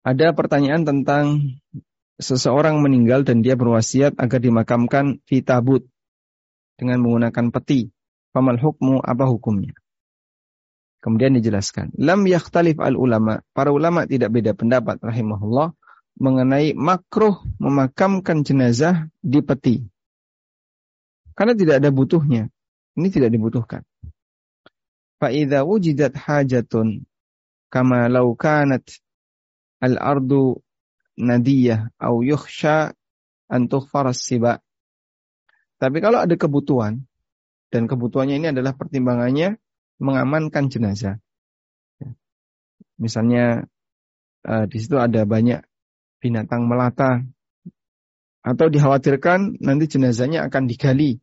Ada pertanyaan tentang seseorang meninggal dan dia berwasiat agar dimakamkan di tabut dengan menggunakan peti. Famal hukmu apa hukumnya? Kemudian dijelaskan, lam yakhtalif al ulama. Para ulama tidak beda pendapat rahimahullah mengenai makruh memakamkan jenazah di peti. Karena tidak ada butuhnya. Ini tidak dibutuhkan. Fa'idha wujidat hajatun kama law kanat al-ardu nadiyah au yukhsha an siba. Tapi kalau ada kebutuhan dan kebutuhannya ini adalah pertimbangannya mengamankan jenazah. Misalnya uh, di situ ada banyak binatang melata atau dikhawatirkan nanti jenazahnya akan digali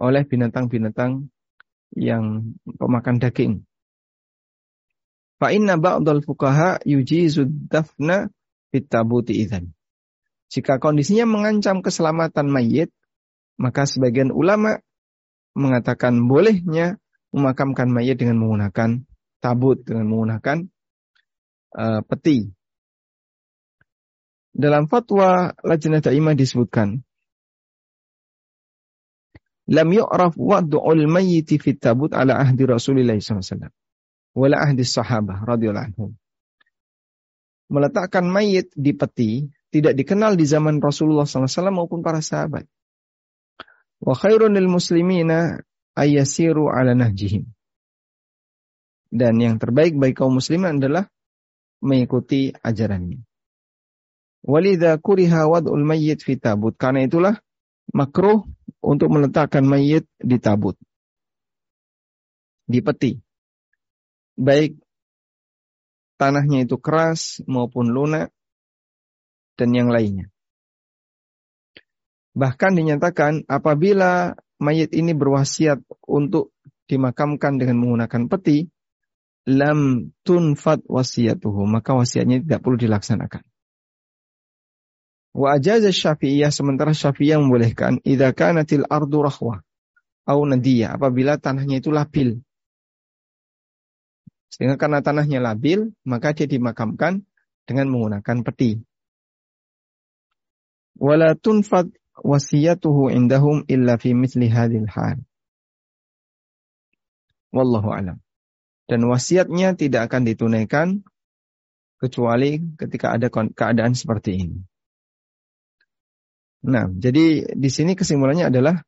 oleh binatang-binatang yang pemakan daging. Fa inna ba'dal fuqaha yujizu dafna fitabuti idzan. Jika kondisinya mengancam keselamatan mayit, maka sebagian ulama mengatakan bolehnya memakamkan mayit dengan menggunakan tabut, dengan menggunakan uh, peti. Dalam fatwa Lajnah Daimah disebutkan, Lam yu'raf wad'ul mayyiti fit tabut ala ahdi Rasulullah SAW. Wala ahdi sahabah radhiyallahu anhum. Meletakkan mayit di peti tidak dikenal di zaman Rasulullah SAW maupun para sahabat. Wa khairun lil muslimina ayasiru ala nahjihim. Dan yang terbaik bagi kaum muslimin adalah mengikuti ajarannya. Walidha kuriha wad'ul mayyit fi tabut. Karena itulah makruh untuk meletakkan mayit di tabut. Di peti. Baik tanahnya itu keras maupun lunak dan yang lainnya. Bahkan dinyatakan apabila mayit ini berwasiat untuk dimakamkan dengan menggunakan peti, lam tunfat wasiatuhu, maka wasiatnya tidak perlu dilaksanakan. Wa ajaza syafi'iyah sementara syafi'iyah membolehkan idza kanatil ardu rahwa au nadiyah apabila tanahnya itu labil. Sehingga karena tanahnya labil, maka dia dimakamkan dengan menggunakan peti. Wala tunfad wasiyatuhu indahum illa fi mithli hadhil hal. Wallahu alam. Dan wasiatnya tidak akan ditunaikan kecuali ketika ada keadaan seperti ini. Nah, jadi di sini kesimpulannya adalah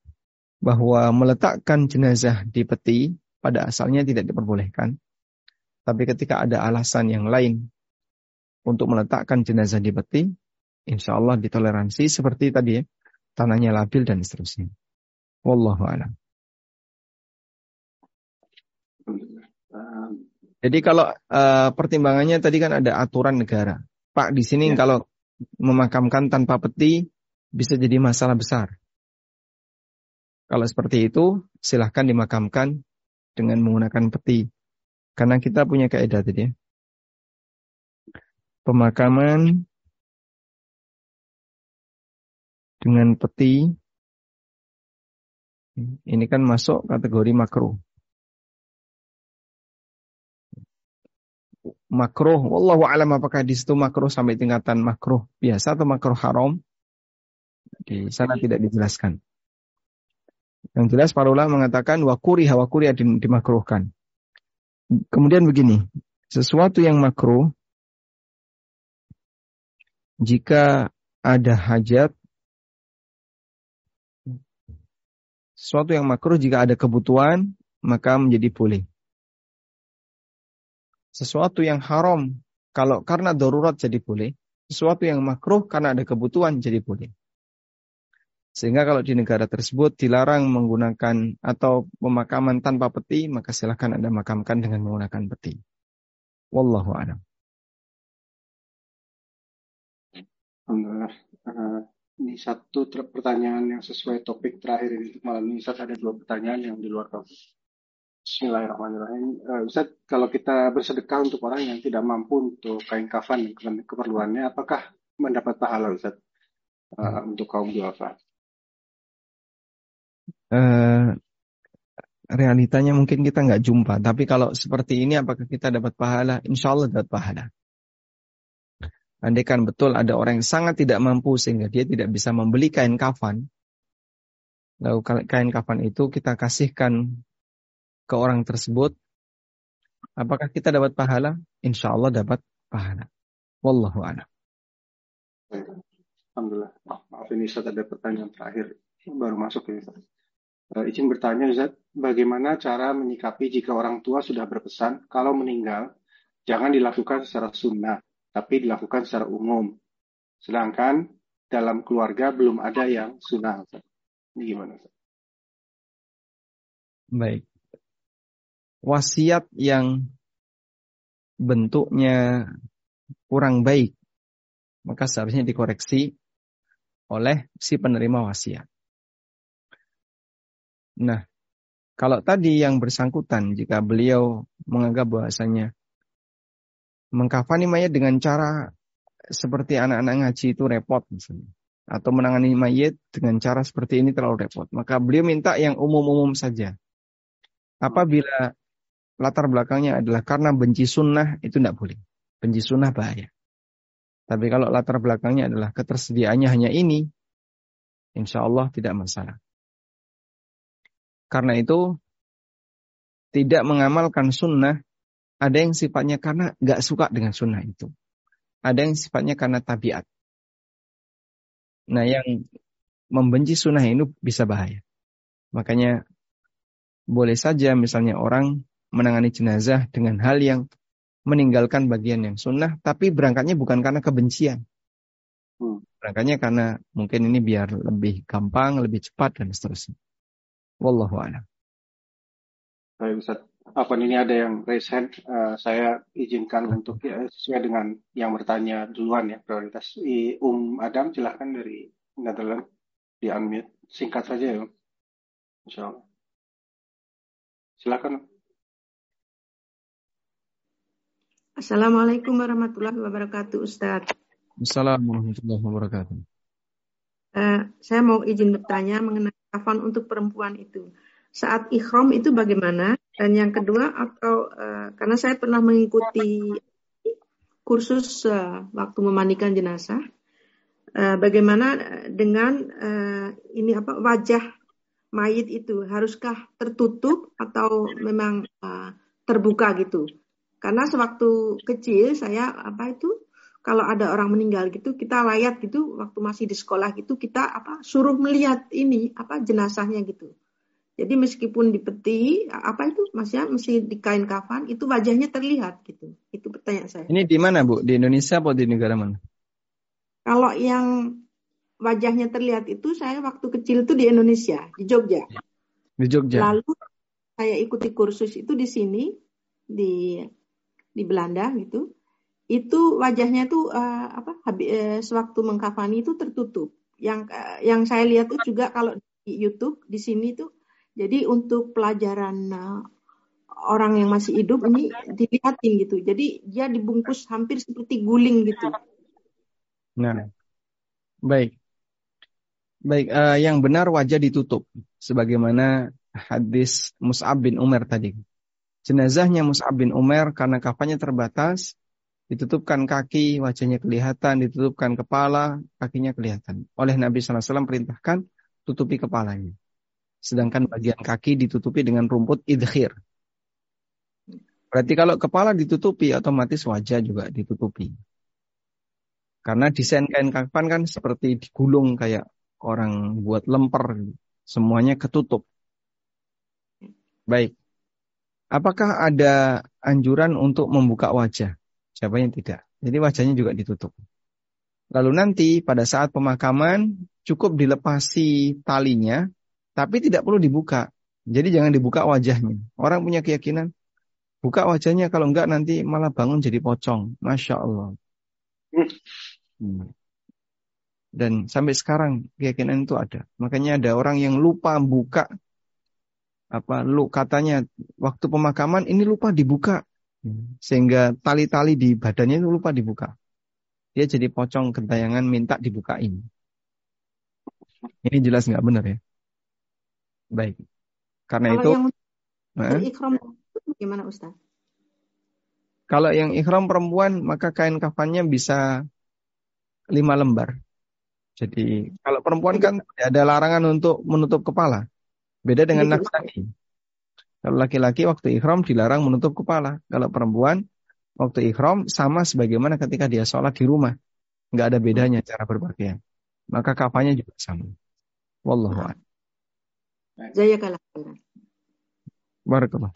bahwa meletakkan jenazah di peti pada asalnya tidak diperbolehkan. Tapi ketika ada alasan yang lain untuk meletakkan jenazah di peti, insya Allah ditoleransi seperti tadi ya, tanahnya labil dan seterusnya. Wallahu a'lam. Jadi kalau uh, pertimbangannya tadi kan ada aturan negara. Pak di sini ya. kalau memakamkan tanpa peti bisa jadi masalah besar. Kalau seperti itu, silahkan dimakamkan dengan menggunakan peti. Karena kita punya kaidah tadi ya. Pemakaman dengan peti ini kan masuk kategori makro. Makro, wallahu alam apakah di situ makro sampai tingkatan makro biasa atau makro haram? Di sana tidak dijelaskan. Yang jelas para ulama mengatakan wakuri hawakuri dimakruhkan. Kemudian begini, sesuatu yang makruh jika ada hajat sesuatu yang makruh jika ada kebutuhan maka menjadi boleh. Sesuatu yang haram kalau karena darurat jadi boleh, sesuatu yang makruh karena ada kebutuhan jadi boleh. Sehingga kalau di negara tersebut dilarang menggunakan atau pemakaman tanpa peti, maka silahkan Anda makamkan dengan menggunakan peti. Wallahu a'lam.
Alhamdulillah. Uh, ini satu pertanyaan yang sesuai topik terakhir ini malam ini. Ustaz ada dua pertanyaan yang di luar topik. Bismillahirrahmanirrahim. Uh, Ustaz, kalau kita bersedekah untuk orang yang tidak mampu untuk kain kafan keperluannya, apakah mendapat pahala Ustaz? uh, untuk kaum duafa?
Uh, realitanya mungkin kita nggak jumpa. Tapi kalau seperti ini apakah kita dapat pahala? Insya Allah dapat pahala. Andai kan betul ada orang yang sangat tidak mampu sehingga dia tidak bisa membeli kain kafan. Lalu kain kafan itu kita kasihkan ke orang tersebut. Apakah kita dapat pahala? Insya Allah dapat pahala. Wallahu a'lam.
Alhamdulillah. Maaf ini Ustaz ada pertanyaan terakhir. Baru masuk ini. Uh, izin bertanya Ustaz, bagaimana cara menyikapi jika orang tua sudah berpesan kalau meninggal jangan dilakukan secara sunnah tapi dilakukan secara umum. Sedangkan dalam keluarga belum ada yang sunnah. Ini gimana?
Baik. Wasiat yang bentuknya kurang baik, maka seharusnya dikoreksi oleh si penerima wasiat. Nah, kalau tadi yang bersangkutan, jika beliau menganggap bahasanya mengkafani mayat dengan cara seperti anak-anak ngaji itu repot misalnya. Atau menangani mayat dengan cara seperti ini terlalu repot. Maka beliau minta yang umum-umum saja. Apabila latar belakangnya adalah karena benci sunnah, itu tidak boleh. Benci sunnah bahaya. Tapi kalau latar belakangnya adalah ketersediaannya hanya ini, insya Allah tidak masalah. Karena itu, tidak mengamalkan sunnah ada yang sifatnya karena nggak suka dengan sunnah itu. Ada yang sifatnya karena tabiat. Nah yang membenci sunnah ini bisa bahaya. Makanya boleh saja misalnya orang menangani jenazah dengan hal yang meninggalkan bagian yang sunnah, tapi berangkatnya bukan karena kebencian. Hmm. Berangkatnya karena mungkin ini biar lebih gampang, lebih cepat dan seterusnya. Wallahu a'lam.
Baik Ustaz apa ini ada yang raise hand, uh, saya izinkan untuk ya, sesuai dengan yang bertanya duluan ya prioritas. I, um Adam silahkan dari Netherlands di unmute singkat saja ya, Insya Allah. Silakan.
Assalamualaikum warahmatullahi wabarakatuh, Ustaz.
Assalamualaikum warahmatullahi wabarakatuh.
Uh, saya mau izin bertanya mengenai kafan untuk perempuan itu saat ikhram itu bagaimana? Dan yang kedua atau uh, karena saya pernah mengikuti kursus uh, waktu memandikan jenazah, uh, bagaimana dengan uh, ini apa wajah mayit itu haruskah tertutup atau memang uh, terbuka gitu? Karena sewaktu kecil saya apa itu kalau ada orang meninggal gitu kita layat gitu waktu masih di sekolah gitu kita apa suruh melihat ini apa jenazahnya gitu jadi meskipun di peti, apa itu maksudnya mesti di kain kafan, itu wajahnya terlihat gitu. Itu pertanyaan saya.
Ini di mana Bu? Di Indonesia atau di negara mana?
Kalau yang wajahnya terlihat itu saya waktu kecil itu di Indonesia, di Jogja.
Di Jogja.
Lalu saya ikuti kursus itu di sini di di Belanda gitu. Itu wajahnya itu uh, apa? Habis, uh, sewaktu mengkafani itu tertutup. Yang uh, yang saya lihat itu juga kalau di YouTube di sini tuh jadi untuk pelajaran uh, orang yang masih hidup ini dilihatin gitu. Jadi dia dibungkus hampir seperti guling gitu.
Nah, baik. Baik, uh, yang benar wajah ditutup. Sebagaimana hadis Mus'ab bin Umar tadi. Jenazahnya Mus'ab bin Umar karena kafannya terbatas, ditutupkan kaki, wajahnya kelihatan, ditutupkan kepala, kakinya kelihatan. Oleh Nabi SAW perintahkan, tutupi kepalanya sedangkan bagian kaki ditutupi dengan rumput idhir. Berarti kalau kepala ditutupi, otomatis wajah juga ditutupi. Karena desain kain kafan kan seperti digulung kayak orang buat lemper, semuanya ketutup. Baik. Apakah ada anjuran untuk membuka wajah? Jawabannya tidak. Jadi wajahnya juga ditutup. Lalu nanti pada saat pemakaman cukup dilepasi talinya tapi tidak perlu dibuka. Jadi jangan dibuka wajahnya. Orang punya keyakinan, buka wajahnya kalau enggak nanti malah bangun jadi pocong. Masya Allah. Hmm. Dan sampai sekarang keyakinan itu ada. Makanya ada orang yang lupa buka apa lu katanya waktu pemakaman ini lupa dibuka sehingga tali-tali di badannya itu lupa dibuka. Dia jadi pocong gentayangan minta dibukain. Ini jelas nggak benar ya. Baik. Karena Kalau itu yang
eh? ikhram gimana Ustaz?
Kalau yang ikhram perempuan maka kain kafannya bisa lima lembar. Jadi kalau perempuan kan ada larangan untuk menutup kepala. Beda dengan laki-laki. Kalau laki-laki waktu ikhram dilarang menutup kepala. Kalau perempuan waktu ikhram sama sebagaimana ketika dia sholat di rumah. Nggak ada bedanya cara berpakaian. Maka kafannya juga sama. Wallahu a'lam.
Jazakallah
Barakallah.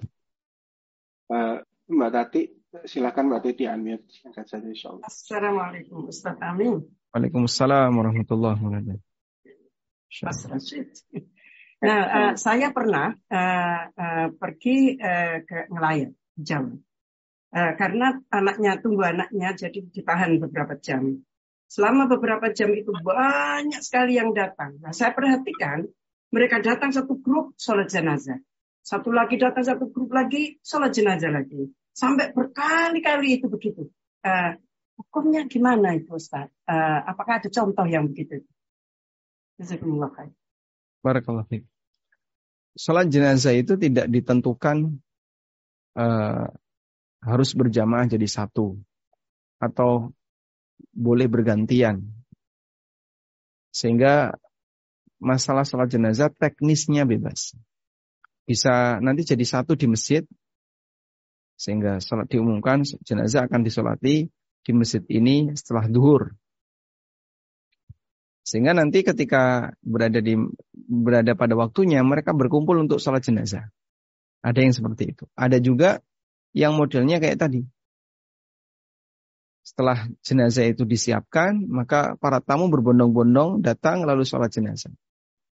Uh, Mbak Tati, silakan Mbak Titi unmute singkat saja
insyaallah. Assalamualaikum Ustaz Amin.
Waalaikumsalam warahmatullahi wabarakatuh.
Mas Rashid. Nah, uh, saya pernah uh, uh, pergi uh, ke nelayan jam. Uh, karena anaknya tunggu anaknya jadi ditahan beberapa jam. Selama beberapa jam itu banyak sekali yang datang. Nah, saya perhatikan mereka datang satu grup sholat jenazah. Satu lagi datang satu grup lagi sholat jenazah lagi. Sampai berkali-kali itu begitu. Uh, hukumnya gimana itu Ustaz? Uh, apakah ada contoh yang begitu? Jazakumullah khair.
Barakallah Sholat jenazah itu tidak ditentukan uh, harus berjamaah jadi satu atau boleh bergantian. Sehingga masalah sholat jenazah teknisnya bebas. Bisa nanti jadi satu di masjid sehingga sholat diumumkan jenazah akan disolati di masjid ini setelah duhur sehingga nanti ketika berada di berada pada waktunya mereka berkumpul untuk sholat jenazah. Ada yang seperti itu. Ada juga yang modelnya kayak tadi. Setelah jenazah itu disiapkan maka para tamu berbondong-bondong datang lalu sholat jenazah.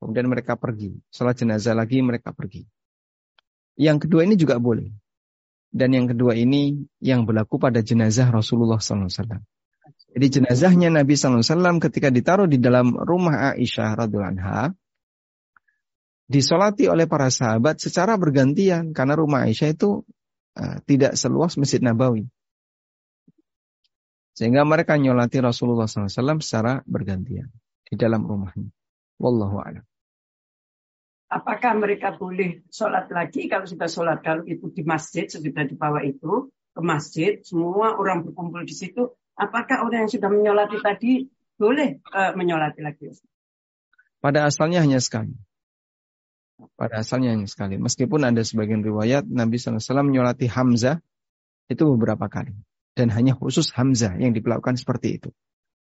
Kemudian mereka pergi. Sholat jenazah lagi mereka pergi. Yang kedua ini juga boleh. Dan yang kedua ini yang berlaku pada jenazah Rasulullah SAW. Jadi jenazahnya Nabi SAW ketika ditaruh di dalam rumah Aisyah radhiallahu anha, disolati oleh para sahabat secara bergantian karena rumah Aisyah itu uh, tidak seluas Masjid Nabawi. Sehingga mereka nyolati Rasulullah SAW secara bergantian di dalam rumahnya. Wallahu a'lam
apakah mereka boleh sholat lagi kalau sudah sholat kalau itu di masjid sudah dibawa itu ke masjid semua orang berkumpul di situ apakah orang yang sudah menyolati tadi boleh uh, menyolati lagi?
Pada asalnya hanya sekali. Pada asalnya hanya sekali. Meskipun ada sebagian riwayat Nabi SAW menyolati Hamzah itu beberapa kali. Dan hanya khusus Hamzah yang diperlakukan seperti itu.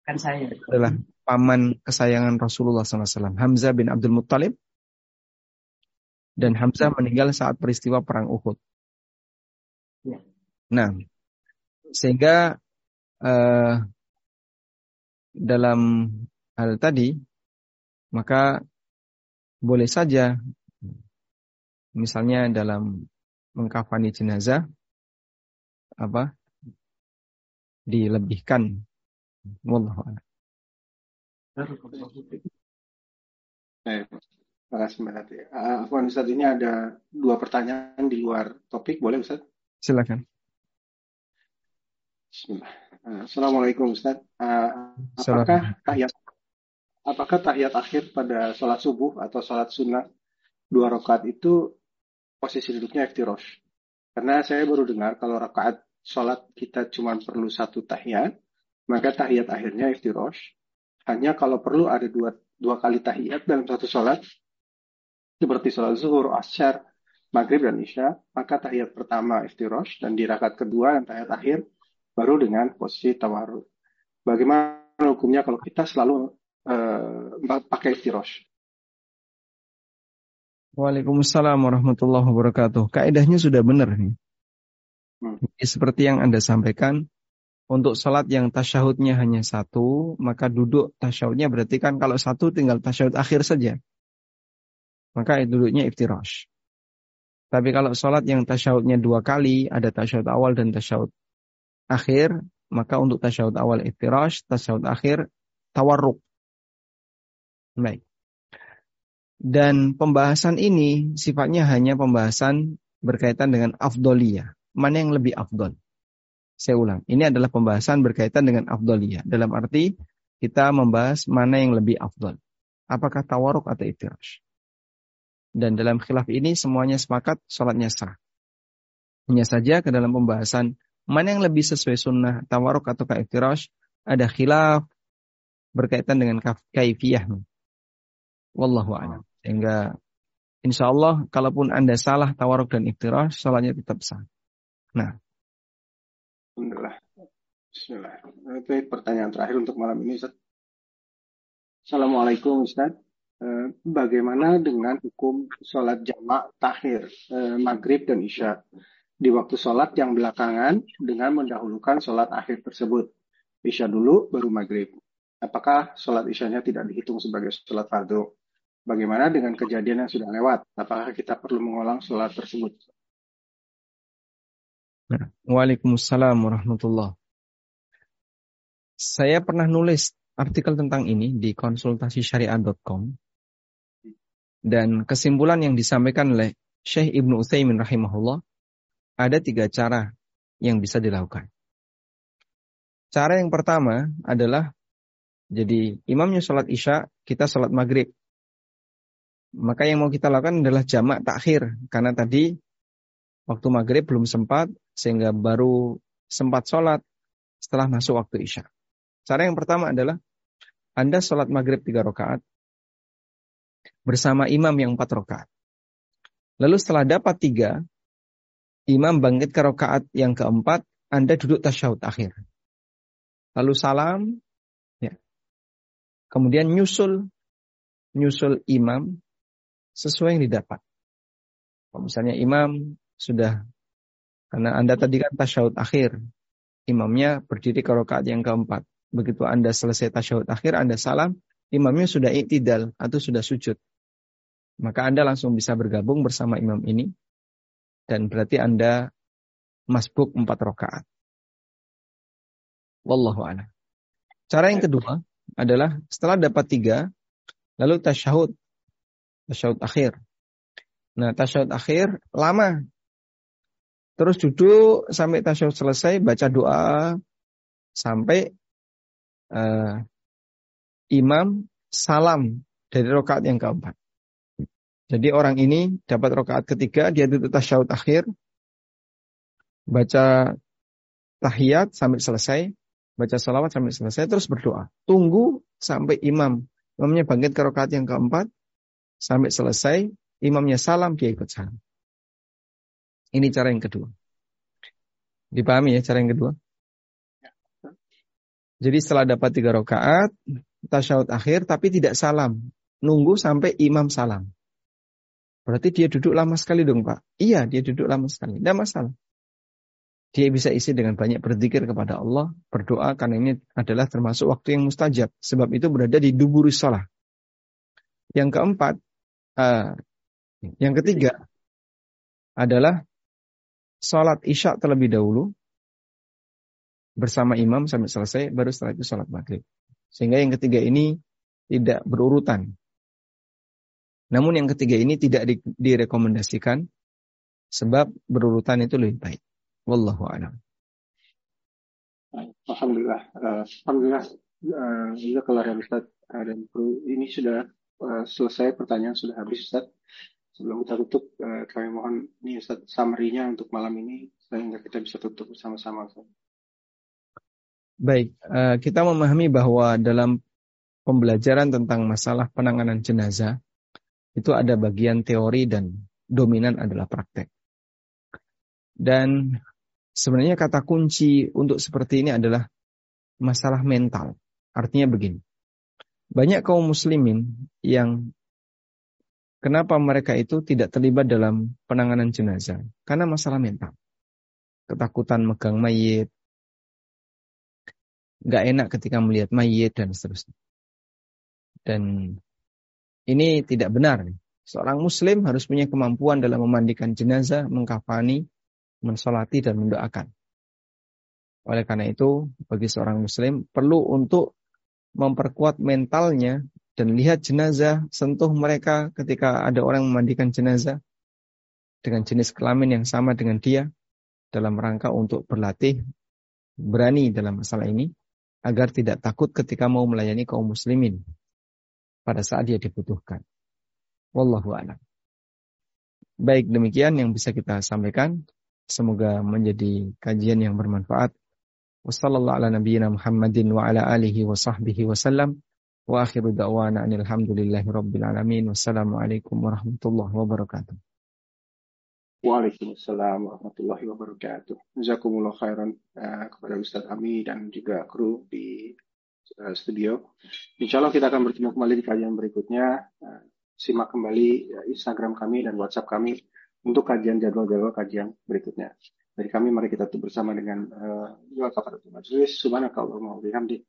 Kan saya.
Adalah paman kesayangan Rasulullah SAW Hamzah bin Abdul Muttalib. Dan Hamzah meninggal saat peristiwa perang Uhud. Ya. Nah, sehingga uh, dalam hal tadi maka boleh saja misalnya dalam mengkafani jenazah apa dilebihkan wallahu a'lam.
Terima kasih Mbak Tati. Uh, Afwan Ustaz ini ada dua pertanyaan di luar topik, boleh Ustaz?
Silakan.
Bismillah. Uh, Assalamualaikum Ustaz. Uh, apakah tahiyat apakah tahiyat akhir pada sholat subuh atau sholat sunnah dua rakaat itu posisi duduknya iftirosh? Karena saya baru dengar kalau rakaat sholat kita cuma perlu satu tahiyat, maka tahiyat akhirnya iftirosh. Hanya kalau perlu ada dua dua kali tahiyat dalam satu sholat, seperti sholat zuhur, asyar, maghrib, dan isya, maka tahiyat pertama iftirosh, dan di rakaat kedua dan tahiyat akhir baru dengan posisi tawarud. Bagaimana hukumnya kalau kita selalu uh, pakai iftirosh?
Waalaikumsalam warahmatullahi wabarakatuh. Kaidahnya sudah benar nih. Hmm. Seperti yang Anda sampaikan, untuk sholat yang tasyahudnya hanya satu, maka duduk tasyahudnya berarti kan kalau satu tinggal tasyahud akhir saja maka duduknya iftirash. Tapi kalau sholat yang tasyahudnya dua kali, ada tasyahud awal dan tasyahud akhir, maka untuk tasyahud awal iftirash, tasyahud akhir tawarruk. Baik. Dan pembahasan ini sifatnya hanya pembahasan berkaitan dengan afdoliyah. Mana yang lebih afdol? Saya ulang, ini adalah pembahasan berkaitan dengan afdoliyah. Dalam arti kita membahas mana yang lebih afdol. apakah tawaruk atau iftirash. Dan dalam khilaf ini semuanya sepakat sholatnya sah. Hanya saja ke dalam pembahasan mana yang lebih sesuai sunnah, tawaruk atau iftirash, ada khilaf berkaitan dengan kaifiyah. Wallahu a'lam. Sehingga insya Allah kalaupun Anda salah tawaruk dan iftirash, sholatnya tetap sah. Nah.
Alhamdulillah. Bismillah. Itu pertanyaan terakhir untuk malam ini, Ustaz. Assalamualaikum, Ustaz. Eh, bagaimana dengan hukum sholat jamak takhir, eh, maghrib dan isya di waktu sholat yang belakangan dengan mendahulukan sholat akhir tersebut? Isya dulu, baru maghrib. Apakah sholat isyanya tidak dihitung sebagai sholat fardu? Bagaimana dengan kejadian yang sudah lewat? Apakah kita perlu mengulang sholat tersebut?
Nah, Waalaikumsalam warahmatullahi Saya pernah nulis artikel tentang ini di konsultasi syariah.com dan kesimpulan yang disampaikan oleh Syekh Ibnu Utsaimin rahimahullah ada tiga cara yang bisa dilakukan. Cara yang pertama adalah jadi imamnya sholat isya, kita sholat maghrib. Maka yang mau kita lakukan adalah jamak takhir. Karena tadi waktu maghrib belum sempat, sehingga baru sempat sholat setelah masuk waktu isya. Cara yang pertama adalah Anda sholat maghrib tiga rakaat bersama imam yang empat rakaat. Lalu setelah dapat tiga, imam bangkit ke rakaat yang keempat, Anda duduk tasyahud akhir. Lalu salam, ya. kemudian nyusul, nyusul imam sesuai yang didapat. Kalau misalnya imam sudah karena Anda tadi kan tasyahud akhir. Imamnya berdiri ke rakaat yang keempat. Begitu Anda selesai tasyahud akhir, Anda salam, imamnya sudah iktidal atau sudah sujud. Maka Anda langsung bisa bergabung bersama imam ini. Dan berarti Anda masbuk empat rakaat. Wallahu a'lam. Cara yang kedua adalah setelah dapat tiga, lalu tasyahud. Tasyahud akhir. Nah, tasyahud akhir lama Terus duduk sampai tasyahud selesai, baca doa sampai uh, imam salam dari rokaat yang keempat. Jadi orang ini dapat rokaat ketiga, dia duduk tasyahud akhir, baca tahiyat sampai selesai, baca salawat sampai selesai, terus berdoa. Tunggu sampai imam, imamnya bangkit ke rokaat yang keempat, sampai selesai, imamnya salam, dia ikut salam. Ini cara yang kedua. Dipahami ya cara yang kedua? Jadi setelah dapat tiga rakaat, tasyahud akhir tapi tidak salam. Nunggu sampai imam salam. Berarti dia duduk lama sekali dong Pak. Iya dia duduk lama sekali. Tidak masalah. Dia bisa isi dengan banyak berzikir kepada Allah. Berdoa karena ini adalah termasuk waktu yang mustajab. Sebab itu berada di duburi sholat. Yang keempat, uh, yang ketiga adalah sholat isya terlebih dahulu bersama imam sampai selesai, baru setelah itu sholat maghrib. Sehingga yang ketiga ini tidak berurutan. Namun yang ketiga ini tidak di, direkomendasikan sebab berurutan itu lebih baik. Wallahu a'lam.
Alhamdulillah. Uh, Alhamdulillah. Uh, Ustaz uh, dan ini sudah uh, selesai pertanyaan sudah habis Ustaz sebelum kita tutup, uh, kami mohon ini Ustaz summary-nya untuk malam ini sehingga kita bisa tutup bersama-sama.
Baik, uh, kita memahami bahwa dalam pembelajaran tentang masalah penanganan jenazah itu ada bagian teori dan dominan adalah praktek. Dan sebenarnya kata kunci untuk seperti ini adalah masalah mental. Artinya begini. Banyak kaum muslimin yang Kenapa mereka itu tidak terlibat dalam penanganan jenazah? Karena masalah mental. Ketakutan megang mayit, nggak enak ketika melihat mayit dan seterusnya. Dan ini tidak benar. Seorang muslim harus punya kemampuan dalam memandikan jenazah, mengkafani, mensolati, dan mendoakan. Oleh karena itu, bagi seorang muslim perlu untuk memperkuat mentalnya dan lihat jenazah, sentuh mereka ketika ada orang memandikan jenazah dengan jenis kelamin yang sama dengan dia dalam rangka untuk berlatih berani dalam masalah ini agar tidak takut ketika mau melayani kaum muslimin. Pada saat dia dibutuhkan. Wallahu a'lam. Baik demikian yang bisa kita sampaikan. Semoga menjadi kajian yang bermanfaat. Wassalamualaikum warahmatullahi wabarakatuh.
Waalaikumsalam warahmatullahi wabarakatuh. Jazakumullah khairan uh, kepada Ustadz Ami dan juga kru di studio. Insya Allah kita akan bertemu kembali di kajian berikutnya. Uh, simak kembali uh, Instagram kami dan WhatsApp kami untuk kajian jadwal-jadwal kajian berikutnya. Dari kami mari kita tutup bersama dengan doa kepada Tuhan. Subhanakallahumma wa bihamdik.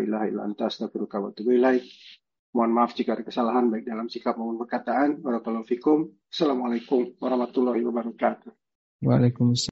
Ilaha illa anta. Mohon maaf jika ada kesalahan baik dalam sikap maupun perkataan. Barakallahu warahmatullahi wabarakatuh.
Waalaikumsalam.